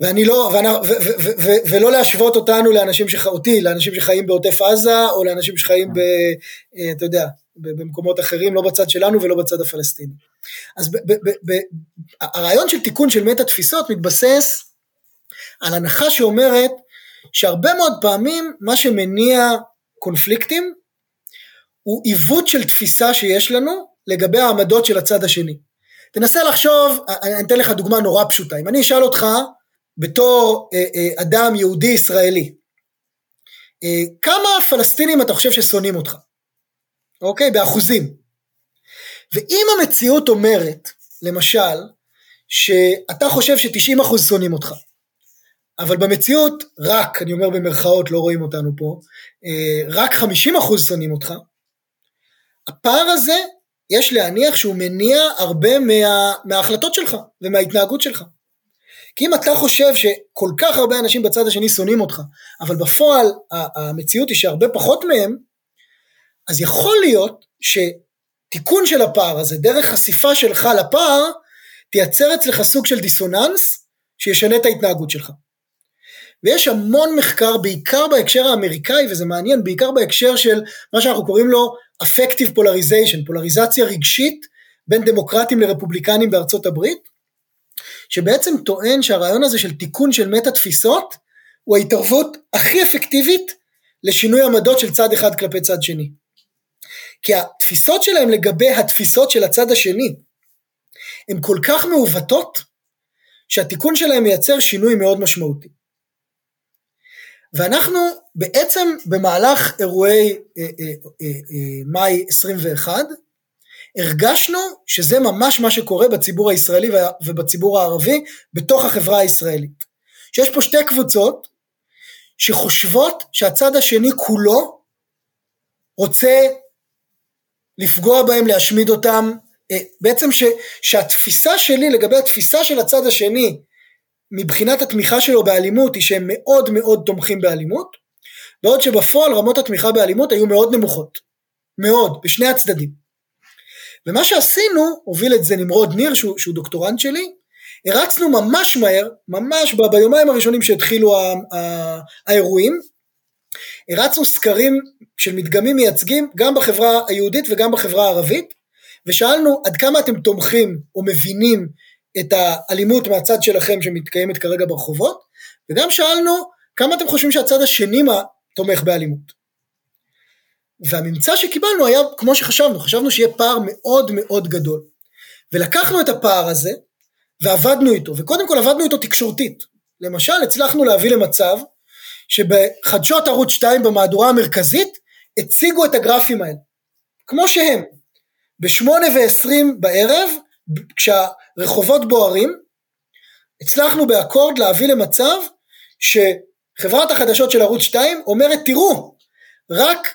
B: ואני לא, ואני, ו, ו, ו, ו, ולא להשוות אותנו לאנשים, שח, אותי, לאנשים שחיים בעוטף עזה, או לאנשים שחיים ב... אה, אתה יודע, במקומות אחרים, לא בצד שלנו ולא בצד הפלסטיני. אז ב, ב, ב, ב, הרעיון של תיקון של מטה תפיסות מתבסס על הנחה שאומרת שהרבה מאוד פעמים מה שמניע קונפליקטים הוא עיוות של תפיסה שיש לנו לגבי העמדות של הצד השני. תנסה לחשוב, אני אתן לך דוגמה נורא פשוטה, אם אני אשאל אותך בתור אה, אה, אדם יהודי ישראלי, אה, כמה פלסטינים אתה חושב ששונאים אותך? אוקיי? באחוזים. ואם המציאות אומרת, למשל, שאתה חושב ש-90% שונאים אותך, אבל במציאות רק, אני אומר במרכאות, לא רואים אותנו פה, אה, רק 50% שונאים אותך, הפער הזה, יש להניח שהוא מניע הרבה מה, מההחלטות שלך ומההתנהגות שלך. כי אם אתה חושב שכל כך הרבה אנשים בצד השני שונאים אותך, אבל בפועל המציאות היא שהרבה פחות מהם, אז יכול להיות שתיקון של הפער הזה, דרך חשיפה שלך לפער, תייצר אצלך סוג של דיסוננס שישנה את ההתנהגות שלך. ויש המון מחקר, בעיקר בהקשר האמריקאי, וזה מעניין, בעיקר בהקשר של מה שאנחנו קוראים לו affective polarization, פולריזציה רגשית בין דמוקרטים לרפובליקנים בארצות הברית, שבעצם טוען שהרעיון הזה של תיקון של מטה תפיסות הוא ההתערבות הכי אפקטיבית לשינוי עמדות של צד אחד כלפי צד שני. כי התפיסות שלהם לגבי התפיסות של הצד השני הן כל כך מעוותות שהתיקון שלהם מייצר שינוי מאוד משמעותי. ואנחנו בעצם במהלך אירועי אה, אה, אה, מאי 21 הרגשנו שזה ממש מה שקורה בציבור הישראלי ובציבור הערבי בתוך החברה הישראלית. שיש פה שתי קבוצות שחושבות שהצד השני כולו רוצה לפגוע בהם, להשמיד אותם, בעצם ש, שהתפיסה שלי לגבי התפיסה של הצד השני מבחינת התמיכה שלו באלימות היא שהם מאוד מאוד תומכים באלימות, בעוד שבפועל רמות התמיכה באלימות היו מאוד נמוכות, מאוד, בשני הצדדים. ומה שעשינו, הוביל את זה נמרוד ניר שהוא, שהוא דוקטורנט שלי, הרצנו ממש מהר, ממש ב, ביומיים הראשונים שהתחילו ה, ה, האירועים, הרצנו סקרים של מדגמים מייצגים גם בחברה היהודית וגם בחברה הערבית, ושאלנו עד כמה אתם תומכים או מבינים את האלימות מהצד שלכם שמתקיימת כרגע ברחובות, וגם שאלנו כמה אתם חושבים שהצד השני מה תומך באלימות. והממצא שקיבלנו היה כמו שחשבנו, חשבנו שיהיה פער מאוד מאוד גדול. ולקחנו את הפער הזה ועבדנו איתו, וקודם כל עבדנו איתו תקשורתית. למשל, הצלחנו להביא למצב שבחדשות ערוץ 2 במהדורה המרכזית הציגו את הגרפים האלה, כמו שהם. בשמונה ועשרים בערב, כשהרחובות בוערים, הצלחנו באקורד להביא למצב שחברת החדשות של ערוץ 2 אומרת תראו, רק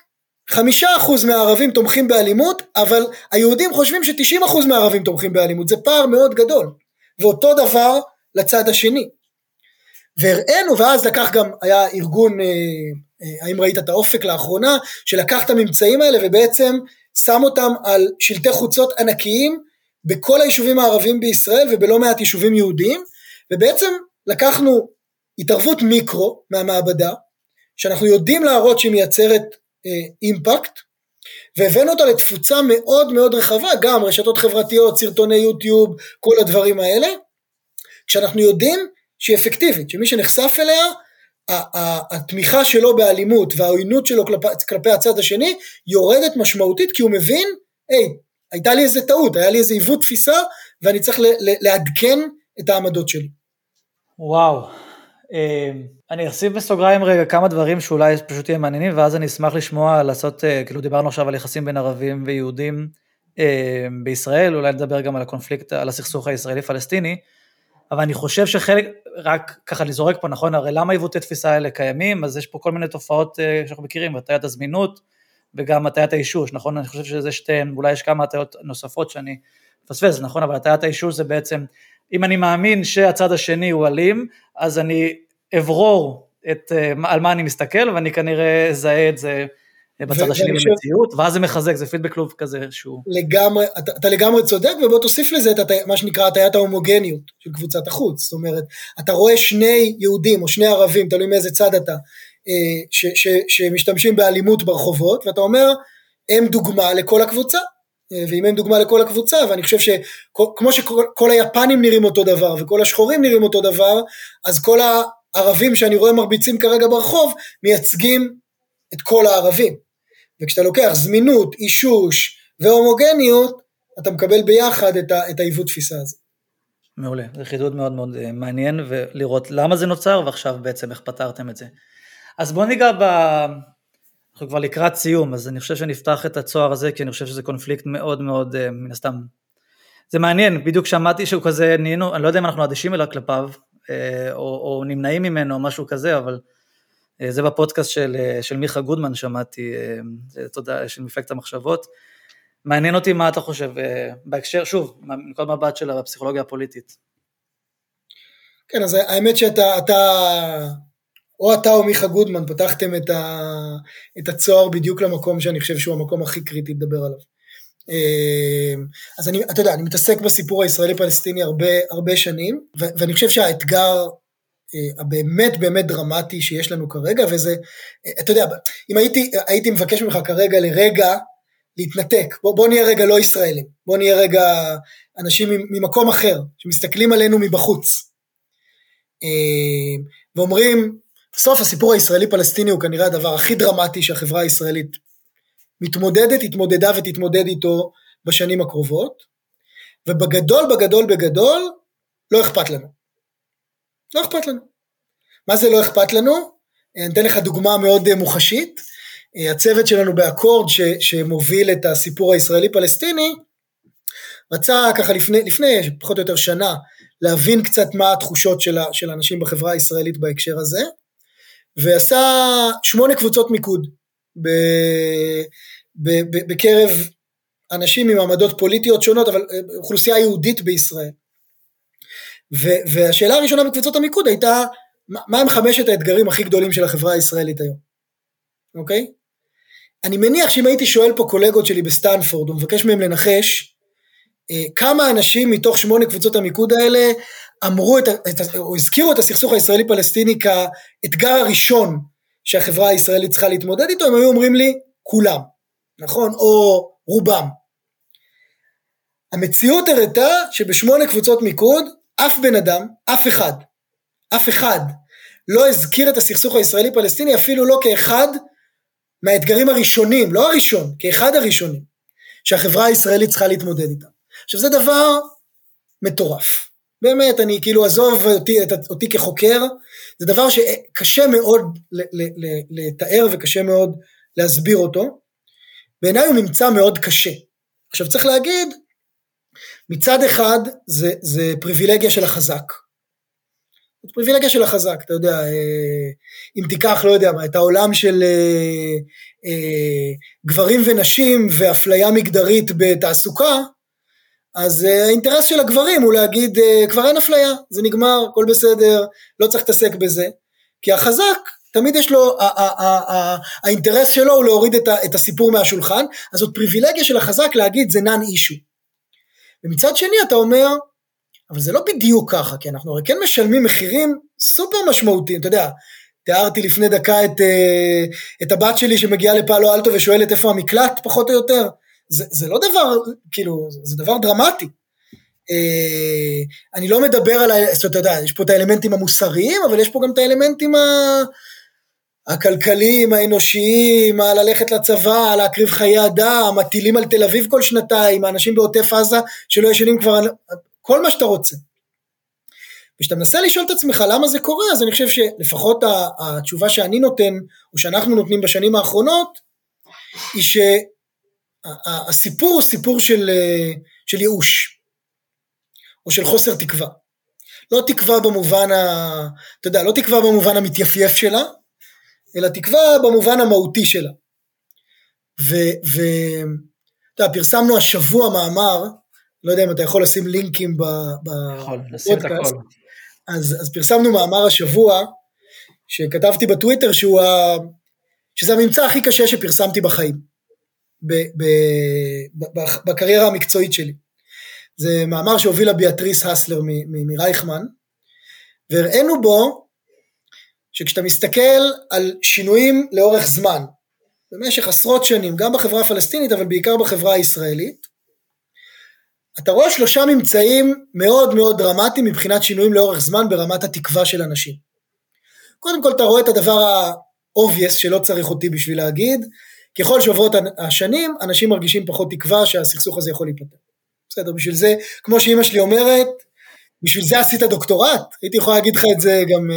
B: חמישה אחוז מהערבים תומכים באלימות, אבל היהודים חושבים שתשעים אחוז מהערבים תומכים באלימות, זה פער מאוד גדול. ואותו דבר לצד השני. והראינו, ואז לקח גם, היה ארגון, אה, אה, האם ראית את האופק לאחרונה, שלקח את הממצאים האלה ובעצם שם אותם על שלטי חוצות ענקיים בכל היישובים הערביים בישראל ובלא מעט יישובים יהודיים, ובעצם לקחנו התערבות מיקרו מהמעבדה, שאנחנו יודעים להראות שהיא מייצרת אה, אימפקט, והבאנו אותה לתפוצה מאוד מאוד רחבה, גם רשתות חברתיות, סרטוני יוטיוב, כל הדברים האלה, כשאנחנו יודעים שהיא אפקטיבית, שמי שנחשף אליה, התמיכה שלו באלימות והעוינות שלו כלפי, כלפי הצד השני יורדת משמעותית כי הוא מבין, היי, הייתה לי איזה טעות, היה לי איזה עיוות תפיסה ואני צריך לעדכן את העמדות שלי.
A: וואו, אה, אני אוסיף בסוגריים רגע כמה דברים שאולי פשוט יהיו מעניינים, ואז אני אשמח לשמוע, לעשות, אה, כאילו דיברנו עכשיו על יחסים בין ערבים ויהודים אה, בישראל, אולי נדבר גם על הקונפליקט, על הסכסוך הישראלי-פלסטיני, אבל אני חושב שחלק, רק ככה אני זורק פה, נכון, הרי למה עיוותי תפיסה האלה קיימים, אז יש פה כל מיני תופעות שאנחנו מכירים, הטיית הזמינות וגם הטיית האישוש, נכון, אני חושב שזה שתיהן, אולי יש כמה הטיות נוספות שאני מפספס, נכון, אבל הטיית האישוש זה בעצם, אם אני מאמין שהצד השני הוא אלים, אז אני אברור את, אה, על מה אני מסתכל, ואני כנראה אזהה את זה בצד השני במציאות, ואז זה מחזק, זה פידבק לוב כזה שהוא...
B: לגמרי, אתה, אתה לגמרי צודק, ובוא תוסיף לזה את מה שנקרא הטיית ההומוגניות של קבוצת החוץ, זאת אומרת, אתה רואה שני יהודים או שני ערבים, תלוי מאיזה צד אתה, אה, ש, ש, שמשתמשים באלימות ברחובות, ואתה אומר, הם דוגמה לכל הקבוצה, אה, ואם הם דוגמה לכל הקבוצה, ואני חושב שכמו שכל היפנים נראים אותו דבר, וכל השחורים נראים אותו דבר, אז כל הערבים שאני רואה מרביצים כרגע ברחוב, מייצגים את כל הערבים. וכשאתה לוקח זמינות, אישוש והומוגניות, אתה מקבל ביחד את, ה, את העיוות תפיסה הזה.
A: מעולה, זה חידוד מאוד מאוד אה, מעניין, ולראות למה זה נוצר, ועכשיו בעצם איך פתרתם את זה. אז בואו ניגע ב... אנחנו כבר לקראת סיום, אז אני חושב שנפתח את הצוהר הזה, כי אני חושב שזה קונפליקט מאוד מאוד, אה, מן הסתם, זה מעניין, בדיוק שמעתי שהוא כזה, נהיינו, אני לא יודע אם אנחנו אדישים אליו כלפיו, אה, או, או נמנעים ממנו, או משהו כזה, אבל אה, זה בפודקאסט של, של מיכה גודמן שמעתי, תודה, של מפלגת המחשבות. מעניין אותי מה אתה חושב בהקשר, שוב, מנקוד מבט של הפסיכולוגיה הפוליטית.
B: כן, אז האמת שאתה, אתה, או אתה או מיכה גודמן פתחתם את, ה, את הצוהר בדיוק למקום שאני חושב שהוא המקום הכי קריטי לדבר עליו. אמ, אז אני, אתה יודע, אני מתעסק בסיפור הישראלי-פלסטיני הרבה, הרבה שנים, ו, ואני חושב שהאתגר אה, הבאמת באמת דרמטי שיש לנו כרגע, וזה, אה, אתה יודע, אם הייתי, הייתי מבקש ממך כרגע לרגע להתנתק, בוא, בוא נהיה רגע לא ישראלים, בוא נהיה רגע אנשים ממקום אחר, שמסתכלים עלינו מבחוץ. אמ, ואומרים, בסוף הסיפור הישראלי-פלסטיני הוא כנראה הדבר הכי דרמטי שהחברה הישראלית מתמודדת, התמודדה ותתמודד איתו בשנים הקרובות, ובגדול, בגדול, בגדול, לא אכפת לנו. לא אכפת לנו. מה זה לא אכפת לנו? אני אתן לך דוגמה מאוד מוחשית. הצוות שלנו באקורד ש, שמוביל את הסיפור הישראלי-פלסטיני, רצה ככה לפני, לפני פחות או יותר שנה להבין קצת מה התחושות של, של האנשים בחברה הישראלית בהקשר הזה, ועשה שמונה קבוצות מיקוד ב, ב, ב, בקרב אנשים ממעמדות פוליטיות שונות, אבל אה, אוכלוסייה יהודית בישראל. ו, והשאלה הראשונה בקבוצות המיקוד הייתה, מה הם חמשת האתגרים הכי גדולים של החברה הישראלית היום, אוקיי? אני מניח שאם הייתי שואל פה קולגות שלי בסטנפורד ומבקש מהם לנחש, אה, כמה אנשים מתוך שמונה קבוצות המיקוד האלה אמרו את, את, או הזכירו את הסכסוך הישראלי פלסטיני כאתגר הראשון שהחברה הישראלית צריכה להתמודד איתו, הם היו אומרים לי כולם, נכון? או רובם. המציאות הראתה שבשמונה קבוצות מיקוד אף בן אדם, אף אחד, אף אחד לא הזכיר את הסכסוך הישראלי פלסטיני אפילו לא כאחד מהאתגרים הראשונים, לא הראשון, כאחד הראשונים שהחברה הישראלית צריכה להתמודד איתם. עכשיו זה דבר מטורף. באמת, אני כאילו עזוב אותי, אותי כחוקר, זה דבר שקשה מאוד לתאר וקשה מאוד להסביר אותו. בעיניי הוא ממצא מאוד קשה. עכשיו צריך להגיד, מצד אחד זה, זה פריבילגיה של החזק. זאת פריבילגיה של החזק, אתה יודע, אה, אם תיקח, לא יודע מה, את העולם של אה, אה, גברים ונשים ואפליה מגדרית בתעסוקה, אז uh, האינטרס של הגברים הוא להגיד uh, כבר אין אפליה, זה נגמר, הכל בסדר, לא צריך להתעסק בזה, כי החזק תמיד יש לו, האינטרס שלו הוא להוריד את הסיפור מהשולחן, אז זאת פריבילגיה של החזק להגיד זה נאן אישו. ומצד שני אתה אומר, אבל זה לא בדיוק ככה, כי אנחנו הרי כן משלמים מחירים סופר משמעותיים, אתה יודע, תיארתי לפני דקה את, אה, את הבת שלי שמגיעה לפעלו אלטו ושואלת איפה המקלט, פחות או יותר, זה, זה לא דבר, כאילו, זה דבר דרמטי. אה, אני לא מדבר על, זאת אומרת, אתה יודע, יש פה את האלמנטים המוסריים, אבל יש פה גם את האלמנטים ה... הכלכליים, האנושיים, על ללכת לצבא, על להקריב חיי אדם, הטילים על תל אביב כל שנתיים, האנשים בעוטף עזה שלא ישנים כבר, כל מה שאתה רוצה. וכשאתה מנסה לשאול את עצמך למה זה קורה, אז אני חושב שלפחות התשובה שאני נותן, או שאנחנו נותנים בשנים האחרונות, היא הסיפור הוא סיפור של, אה, של ייאוש, או של חוסר תקווה. לא תקווה במובן ה... אתה יודע, לא תקווה במובן המתייפייף שלה, אלא תקווה במובן המהותי שלה. ו... ו אתה יודע, פרסמנו השבוע מאמר, לא יודע אם אתה יכול לשים לינקים בפודקאסט, אז, אז פרסמנו מאמר השבוע, שכתבתי בטוויטר שהוא ה... שזה הממצא הכי קשה שפרסמתי בחיים. בקריירה המקצועית שלי. זה מאמר שהובילה ביאטריס הסלר מרייכמן, והראינו בו שכשאתה מסתכל על שינויים לאורך זמן, במשך עשרות שנים, גם בחברה הפלסטינית אבל בעיקר בחברה הישראלית, אתה רואה שלושה ממצאים מאוד מאוד דרמטיים מבחינת שינויים לאורך זמן ברמת התקווה של אנשים. קודם כל אתה רואה את הדבר ה-obvious שלא צריך אותי בשביל להגיד, ככל שעוברות השנים, אנשים מרגישים פחות תקווה שהסכסוך הזה יכול להיפתר. בסדר, בשביל זה, כמו שאימא שלי אומרת, בשביל זה עשית דוקטורט? הייתי יכול להגיד לך את זה גם, אה,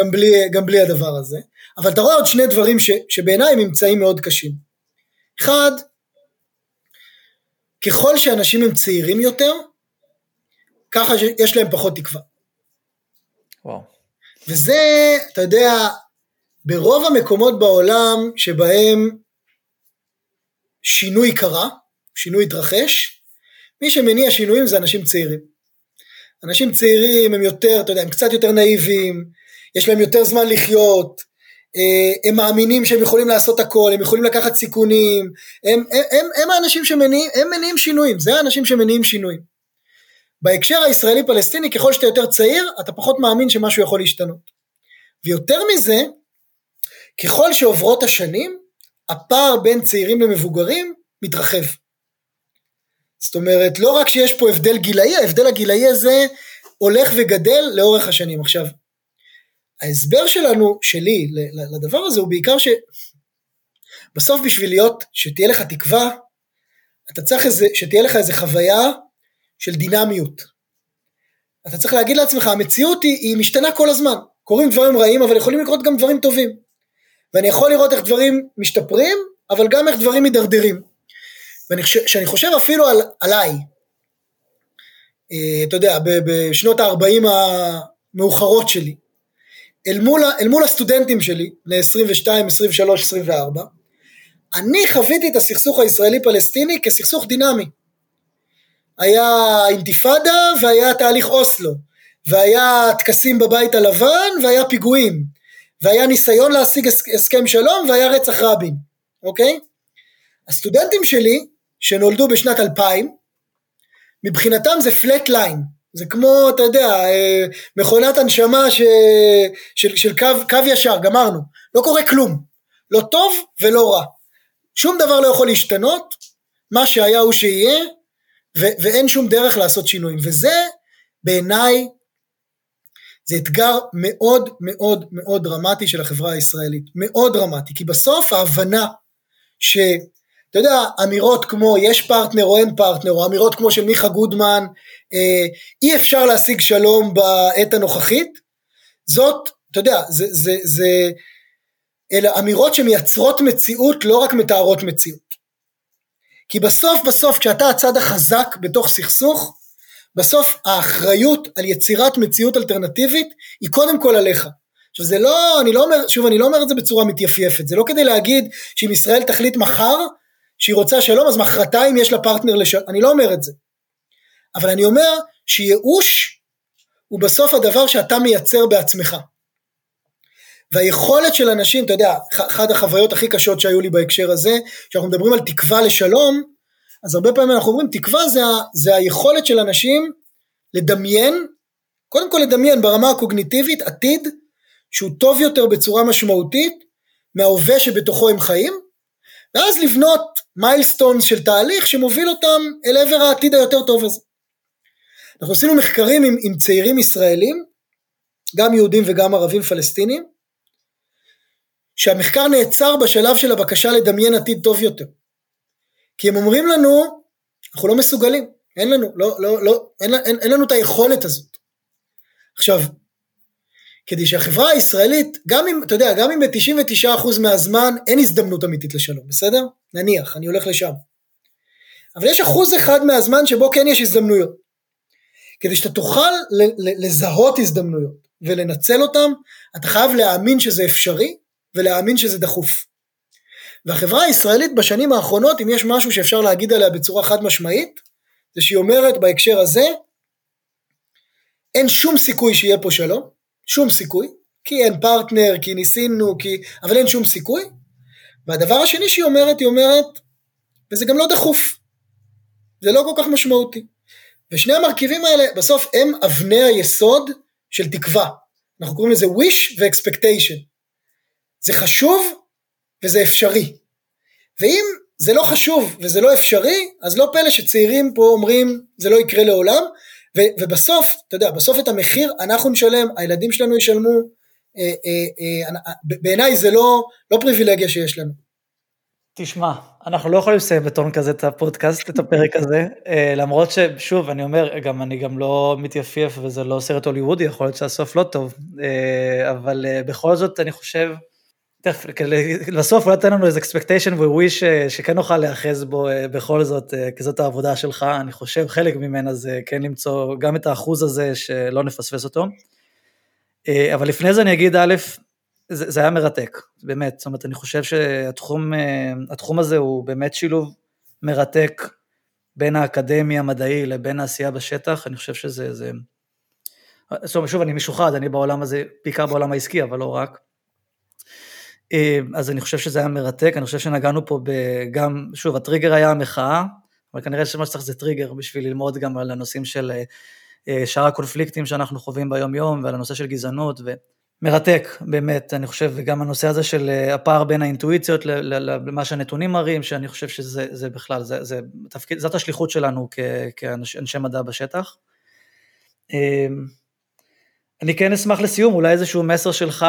B: גם בלי, גם בלי הדבר הזה. אבל אתה רואה עוד שני דברים ש, שבעיניי הם ממצאים מאוד קשים. אחד, ככל שאנשים הם צעירים יותר, ככה יש להם פחות תקווה.
A: וואו.
B: וזה, אתה יודע, ברוב המקומות בעולם שבהם שינוי קרה, שינוי התרחש, מי שמניע שינויים זה אנשים צעירים. אנשים צעירים הם יותר, אתה יודע, הם קצת יותר נאיביים, יש להם יותר זמן לחיות, אה, הם מאמינים שהם יכולים לעשות הכל, הם יכולים לקחת סיכונים, הם, הם, הם, הם האנשים שמניעים, הם מניעים שינויים, זה האנשים שמניעים שינויים. בהקשר הישראלי פלסטיני ככל שאתה יותר צעיר אתה פחות מאמין שמשהו יכול להשתנות. ויותר מזה, ככל שעוברות השנים הפער בין צעירים למבוגרים מתרחב. זאת אומרת לא רק שיש פה הבדל גילאי, ההבדל הגילאי הזה הולך וגדל לאורך השנים. עכשיו ההסבר שלנו, שלי, לדבר הזה הוא בעיקר שבסוף בשביל להיות, שתהיה לך תקווה, אתה צריך איזה, שתהיה לך איזה חוויה של דינמיות. אתה צריך להגיד לעצמך, המציאות היא, היא משתנה כל הזמן. קורים דברים רעים, אבל יכולים לקרות גם דברים טובים. ואני יכול לראות איך דברים משתפרים, אבל גם איך דברים מידרדרים. וכשאני חושב אפילו על, עליי, אה, אתה יודע, בשנות ה-40 המאוחרות שלי, אל מול, אל מול הסטודנטים שלי, בני 22, 23, 24, אני חוויתי את הסכסוך הישראלי-פלסטיני כסכסוך דינמי. היה אינתיפאדה והיה תהליך אוסלו, והיה טקסים בבית הלבן והיה פיגועים, והיה ניסיון להשיג הסכם שלום והיה רצח רבין, אוקיי? הסטודנטים שלי, שנולדו בשנת 2000, מבחינתם זה פלט ליין, זה כמו, אתה יודע, אה, מכונת הנשמה ש... של, של קו, קו ישר, גמרנו. לא קורה כלום. לא טוב ולא רע. שום דבר לא יכול להשתנות, מה שהיה הוא שיהיה, ו- ואין שום דרך לעשות שינויים. וזה בעיניי, זה אתגר מאוד מאוד מאוד דרמטי של החברה הישראלית. מאוד דרמטי. כי בסוף ההבנה ש... אתה יודע, אמירות כמו יש פרטנר או אין פרטנר, או אמירות כמו של מיכה גודמן, אה, אי אפשר להשיג שלום בעת הנוכחית, זאת, אתה יודע, זה, זה, זה, אלה אמירות שמייצרות מציאות, לא רק מתארות מציאות. כי בסוף בסוף כשאתה הצד החזק בתוך סכסוך, בסוף האחריות על יצירת מציאות אלטרנטיבית היא קודם כל עליך. עכשיו זה לא, אני לא אומר, שוב אני לא אומר את זה בצורה מתייפייפת, זה לא כדי להגיד שאם ישראל תחליט מחר שהיא רוצה שלום אז מחרתיים יש לה פרטנר לשלום, אני לא אומר את זה. אבל אני אומר שייאוש הוא בסוף הדבר שאתה מייצר בעצמך. והיכולת של אנשים, אתה יודע, אחת החוויות הכי קשות שהיו לי בהקשר הזה, כשאנחנו מדברים על תקווה לשלום, אז הרבה פעמים אנחנו אומרים תקווה זה, זה היכולת של אנשים לדמיין, קודם כל לדמיין ברמה הקוגניטיבית עתיד שהוא טוב יותר בצורה משמעותית מההווה שבתוכו הם חיים, ואז לבנות מיילסטונס של תהליך שמוביל אותם אל עבר העתיד היותר טוב הזה. אנחנו עשינו מחקרים עם, עם צעירים ישראלים, גם יהודים וגם ערבים פלסטינים, שהמחקר נעצר בשלב של הבקשה לדמיין עתיד טוב יותר. כי הם אומרים לנו, אנחנו לא מסוגלים, אין לנו, לא, לא, לא, אין, אין, אין לנו את היכולת הזאת. עכשיו, כדי שהחברה הישראלית, גם אם, אתה יודע, גם אם ב-99% מהזמן אין הזדמנות אמיתית לשלום, בסדר? נניח, אני הולך לשם. אבל יש אחוז אחד מהזמן שבו כן יש הזדמנויות. כדי שאתה תוכל לזהות הזדמנויות ולנצל אותן, אתה חייב להאמין שזה אפשרי ולהאמין שזה דחוף. והחברה הישראלית בשנים האחרונות, אם יש משהו שאפשר להגיד עליה בצורה חד משמעית, זה שהיא אומרת בהקשר הזה, אין שום סיכוי שיהיה פה שלום, שום סיכוי, כי אין פרטנר, כי ניסינו, כי... אבל אין שום סיכוי. והדבר השני שהיא אומרת, היא אומרת, וזה גם לא דחוף, זה לא כל כך משמעותי. ושני המרכיבים האלה בסוף הם אבני היסוד של תקווה. אנחנו קוראים לזה wish ו-expectation. זה חשוב וזה אפשרי. ואם זה לא חשוב וזה לא אפשרי, אז לא פלא שצעירים פה אומרים זה לא יקרה לעולם, ו- ובסוף, אתה יודע, בסוף את המחיר אנחנו נשלם, הילדים שלנו ישלמו, אה, אה, אה, בעיניי זה לא, לא פריבילגיה שיש לנו.
A: תשמע, אנחנו לא יכולים לסיים בטון כזה את הפודקאסט, את הפרק הזה, למרות ששוב, אני אומר, גם אני גם לא מתייפייף וזה לא סרט הוליוודי, יכול להיות שהסוף לא טוב, אבל בכל זאת אני חושב, בסוף אולי תן לנו איזה expectation ו-wish שכן נוכל להיאחז בו בכל זאת, כי זאת העבודה שלך, אני חושב חלק ממנה זה כן למצוא גם את האחוז הזה שלא נפספס אותו. אבל לפני זה אני אגיד א', זה, זה היה מרתק, באמת, זאת אומרת, אני חושב שהתחום אה, הזה הוא באמת שילוב מרתק בין האקדמי המדעי לבין העשייה בשטח, אני חושב שזה, זה... אומרת, שוב, אני משוחד, אני בעולם הזה, בעיקר בעולם העסקי, אבל לא רק. אה, אז אני חושב שזה היה מרתק, אני חושב שנגענו פה גם, שוב, הטריגר היה המחאה, אבל כנראה שמה שצריך זה טריגר בשביל ללמוד גם על הנושאים של אה, שאר הקונפליקטים שאנחנו חווים ביום יום ועל הנושא של גזענות, ו... מרתק, באמת, אני חושב, וגם הנושא הזה של אה, הפער בין האינטואיציות למה שהנתונים מראים, שאני חושב שזה זה בכלל, זה, זה תפקיד, זאת השליחות שלנו כ, כאנשי מדע בשטח. אני כן אשמח לסיום, אולי איזשהו מסר שלך,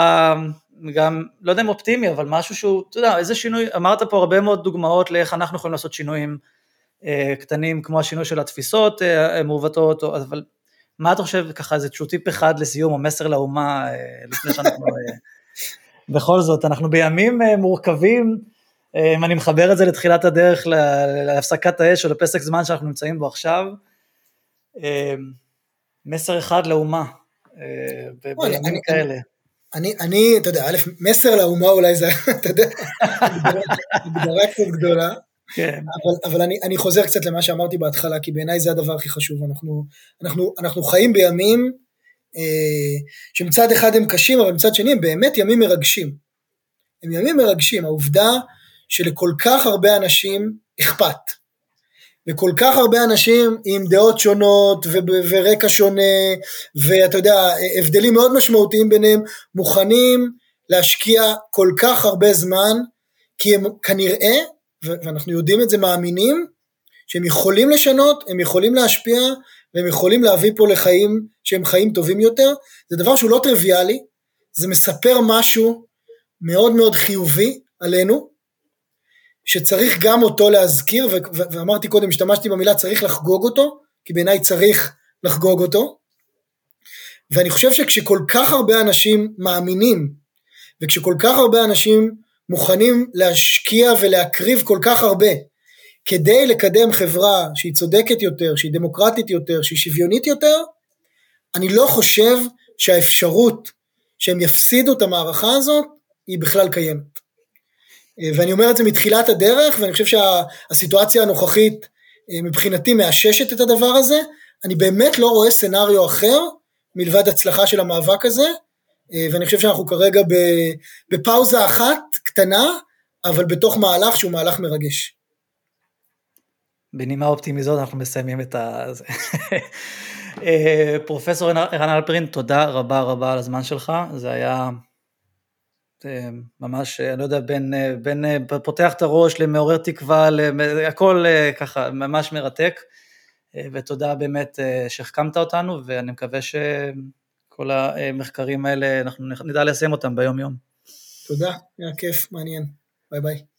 A: גם, לא יודע אם אופטימי, אבל משהו שהוא, אתה יודע, איזה שינוי, אמרת פה הרבה מאוד דוגמאות לאיך אנחנו יכולים לעשות שינויים אה, קטנים, כמו השינוי של התפיסות אה, מעוותות, אבל מה אתה חושב, ככה איזה טיפ אחד לסיום, או מסר לאומה, אה, לפני שאנחנו... אה, בכל זאת, אנחנו בימים אה, מורכבים, אם אני מחבר את זה לתחילת הדרך, להפסקת האש או לפסק זמן שאנחנו נמצאים בו עכשיו, מסר אחד לאומה, בימים כאלה.
B: אני, אני, אתה יודע, א', מסר לאומה אולי זה, אתה יודע, הגדרה קצת גדולה. כן. אבל, אבל אני, אני חוזר קצת למה שאמרתי בהתחלה, כי בעיניי זה הדבר הכי חשוב. אנחנו, אנחנו, אנחנו חיים בימים אה, שמצד אחד הם קשים, אבל מצד שני הם באמת ימים מרגשים. הם ימים מרגשים, העובדה שלכל כך הרבה אנשים אכפת. וכל כך הרבה אנשים עם דעות שונות ו- ורקע שונה, ואתה יודע, הבדלים מאוד משמעותיים ביניהם, מוכנים להשקיע כל כך הרבה זמן, כי הם כנראה ואנחנו יודעים את זה, מאמינים שהם יכולים לשנות, הם יכולים להשפיע, והם יכולים להביא פה לחיים שהם חיים טובים יותר. זה דבר שהוא לא טריוויאלי, זה מספר משהו מאוד מאוד חיובי עלינו, שצריך גם אותו להזכיר, ואמרתי קודם, השתמשתי במילה צריך לחגוג אותו, כי בעיניי צריך לחגוג אותו. ואני חושב שכשכל כך הרבה אנשים מאמינים, וכשכל כך הרבה אנשים מוכנים להשקיע ולהקריב כל כך הרבה כדי לקדם חברה שהיא צודקת יותר, שהיא דמוקרטית יותר, שהיא שוויונית יותר, אני לא חושב שהאפשרות שהם יפסידו את המערכה הזאת היא בכלל קיימת. ואני אומר את זה מתחילת הדרך, ואני חושב שהסיטואציה הנוכחית מבחינתי מאששת את הדבר הזה, אני באמת לא רואה סצנריו אחר מלבד הצלחה של המאבק הזה, אה, ואני חושב שאנחנו כרגע בפאוזה אחת קטנה, אבל בתוך מהלך שהוא מהלך מרגש.
A: בנימה אופטימית זאת אנחנו מסיימים את ה... אה, פרופסור ערן אלפרין, תודה רבה רבה על הזמן שלך, זה היה אה, ממש, אני לא יודע, בין, בין פותח את הראש למעורר תקווה, הכל ככה ממש מרתק, ותודה באמת שהחכמת אותנו, ואני מקווה ש... כל המחקרים האלה, אנחנו נדע לסיים אותם ביום יום.
B: תודה, היה כיף, מעניין. ביי ביי.